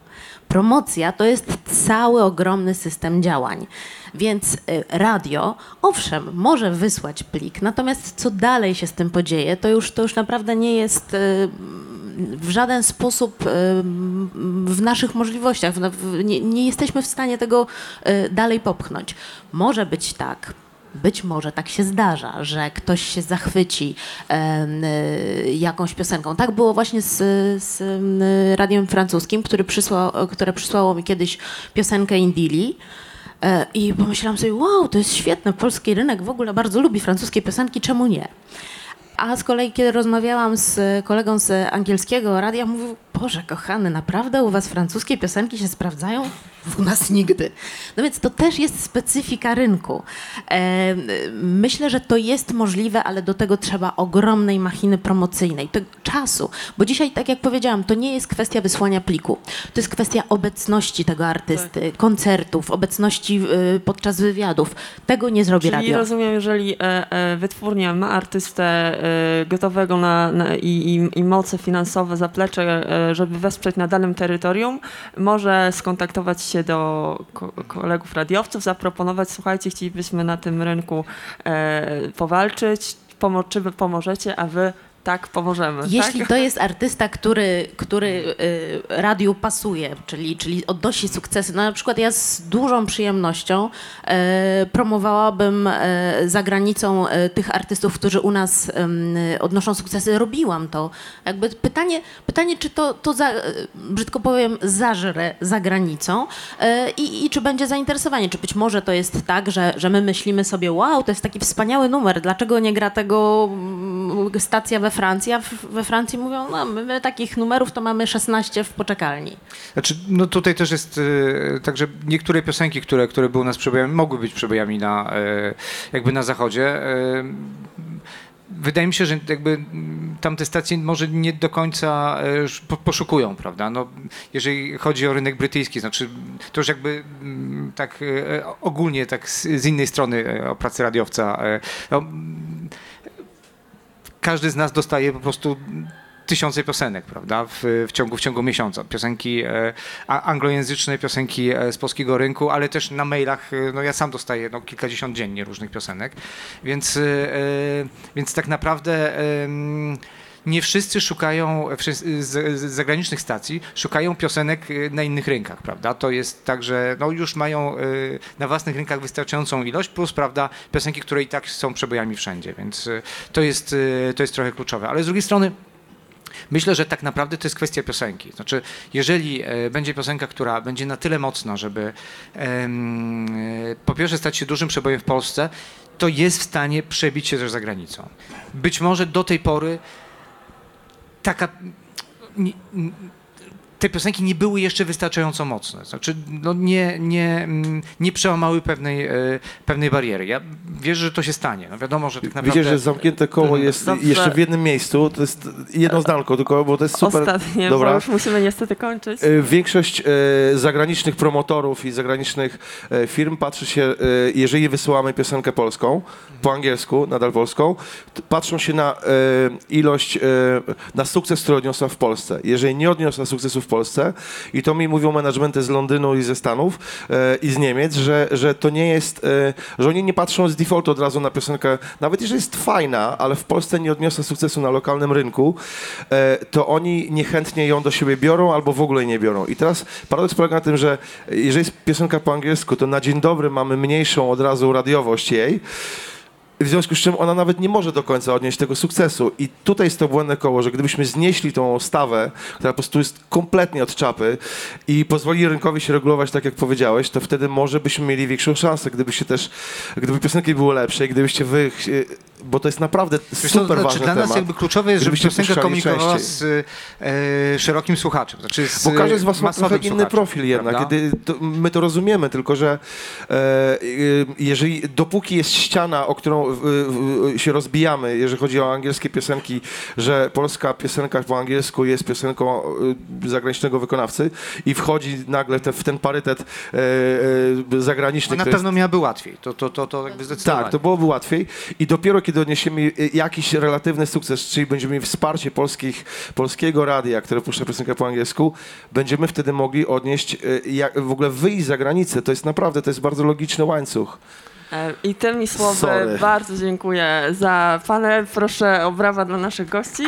Promocja to jest cały ogromny system działań. Więc y, radio, owszem, może wysłać plik, natomiast co dalej się z tym podzieje, to już, to już naprawdę nie jest y, w żaden sposób y, w naszych możliwościach. Nie, nie jesteśmy w stanie tego dalej popchnąć. Może być tak. Być może tak się zdarza, że ktoś się zachwyci y, jakąś piosenką. Tak było właśnie z, z radiem francuskim, który przysłał, które przysłało mi kiedyś piosenkę Indili. E, I pomyślałam sobie, wow, to jest świetne, polski rynek w ogóle bardzo lubi francuskie piosenki, czemu nie? A z kolei, kiedy rozmawiałam z kolegą z angielskiego radia, mówił, Boże kochany, naprawdę u was francuskie piosenki się sprawdzają? U nas nigdy. No więc to też jest specyfika rynku. E, myślę, że to jest możliwe, ale do tego trzeba ogromnej machiny promocyjnej, to czasu. Bo dzisiaj, tak jak powiedziałam, to nie jest kwestia wysłania pliku. To jest kwestia obecności tego artysty, koncertów, obecności y, podczas wywiadów. Tego nie zrobi Czyli radio. rozumiem, jeżeli e, e, wytwórnia ma artystę e, gotowego na, na, i, i, i moce finansowe, zaplecze, e, żeby wesprzeć na danym terytorium, może skontaktować się do ko kolegów radiowców, zaproponować, słuchajcie, chcielibyśmy na tym rynku e, powalczyć, pomo czy wy pomożecie, a wy tak pomożemy. Jeśli tak? to jest artysta, który, który y, radiu pasuje, czyli, czyli odnosi sukcesy, no na przykład ja z dużą przyjemnością y, promowałabym y, za granicą tych artystów, którzy u nas odnoszą sukcesy. Robiłam to. Jakby pytanie, pytanie czy to, to za, brzydko powiem, zażre za granicą i, i czy będzie zainteresowanie. Czy być może to jest tak, że, że my myślimy sobie, wow, to jest taki wspaniały numer, dlaczego nie gra tego mm, stacja we Francji, a we Francji mówią, no my, takich numerów to mamy 16 w poczekalni. Znaczy, no tutaj też jest e, tak, że niektóre piosenki, które, które były u nas przebojami, mogły być przebojami na, e, jakby na zachodzie. E, Wydaje mi się, że jakby tamte stacje może nie do końca poszukują, prawda? No, jeżeli chodzi o rynek brytyjski, znaczy to już jakby mm, tak ogólnie tak z, innej strony o pracy radiowca. No, każdy z nas dostaje po prostu tysiące piosenek, prawda, w, w, ciągu, w ciągu miesiąca. Piosenki e, anglojęzyczne, piosenki e, z polskiego rynku, ale też na mailach, e, no ja sam dostaję no, kilkadziesiąt dziennie różnych piosenek, więc, e, więc tak naprawdę nie wszyscy szukają z, zagranicznych stacji, szukają piosenek e, na innych rynkach, prawda? To jest tak, że no już mają e, na własnych rynkach wystarczającą ilość, plus, prawda, piosenki, które i tak są przebojami wszędzie, więc e, to jest, to jest trochę kluczowe. Ale z drugiej strony Myślę, że tak naprawdę to jest kwestia piosenki. Znaczy, jeżeli e, będzie piosenka, która będzie na tyle mocna, żeby e, po pierwsze stać się dużym przebojem w Polsce, to jest w stanie przebić się też za granicą. Być może do tej pory taka. Te piosenki nie były jeszcze wystarczająco mocne. Znaczy, no nie, nie, mm, nie przełamały pewnej, e, pewnej bariery. Ja wierzę, że to się stanie. No wiadomo, że tak naprawdę... Widzisz, że zamknięte koło jest Dobrze. jeszcze w jednym miejscu, to jest jedno zdanko tylko, bo to jest super. Ostatnie, Dobra. bo już musimy niestety kończyć. E, Większość e, zagranicznych promotorów i zagranicznych e, firm patrzy się, e, jeżeli wysyłamy piosenkę polską, po angielsku, nadal polską, patrzą się na e, ilość, e, na sukces, który odniosła w Polsce. Jeżeli nie odniosła sukcesu w Polsce, i to mi mówią managementy z Londynu i ze Stanów e, i z Niemiec, że, że to nie jest, e, że oni nie patrzą z defaultu od razu na piosenkę, nawet jeżeli jest fajna, ale w Polsce nie odniosła sukcesu na lokalnym rynku, e, to oni niechętnie ją do siebie biorą albo w ogóle nie biorą. I teraz paradoks polega na tym, że jeżeli jest piosenka po angielsku, to na dzień dobry mamy mniejszą od razu radiowość jej, w związku z czym ona nawet nie może do końca odnieść tego sukcesu. I tutaj jest to błędne koło, że gdybyśmy znieśli tą stawę, która po prostu jest kompletnie od czapy i pozwolili rynkowi się regulować tak, jak powiedziałeś, to wtedy może byśmy mieli większą szansę, gdyby się też, gdyby piosenki były lepsze i gdybyście wy, bo to jest naprawdę Wiesz co, super znaczy, ważny dla nas temat. jakby kluczowe jest, żeby piosenka komunikowała częściej. z e, szerokim słuchaczem. Znaczy z, Bo każdy z was ma trochę inny profil jednak. to, my to rozumiemy, tylko że e, e, jeżeli dopóki jest ściana, o którą się rozbijamy, jeżeli chodzi o angielskie piosenki, że polska piosenka po angielsku jest piosenką e, zagranicznego wykonawcy i wchodzi nagle te, w ten parytet e, zagraniczny, No na który jest pewno miałaby łatwiej. To, to, to, to jakby zdecydowanie. tak, to byłoby łatwiej. I dopiero kiedy odniesiemy y, jakiś relatywny sukces, czyli będziemy mieli wsparcie polskich, polskiego radia, które puszcza piosenkę po angielsku, będziemy wtedy mogli odnieść, y, jak, w ogóle wyjść za granicę. To jest naprawdę, to jest bardzo logiczny łańcuch. E, I tymi słowy Sorry. bardzo dziękuję za panel. Proszę o brawa dla naszych gości.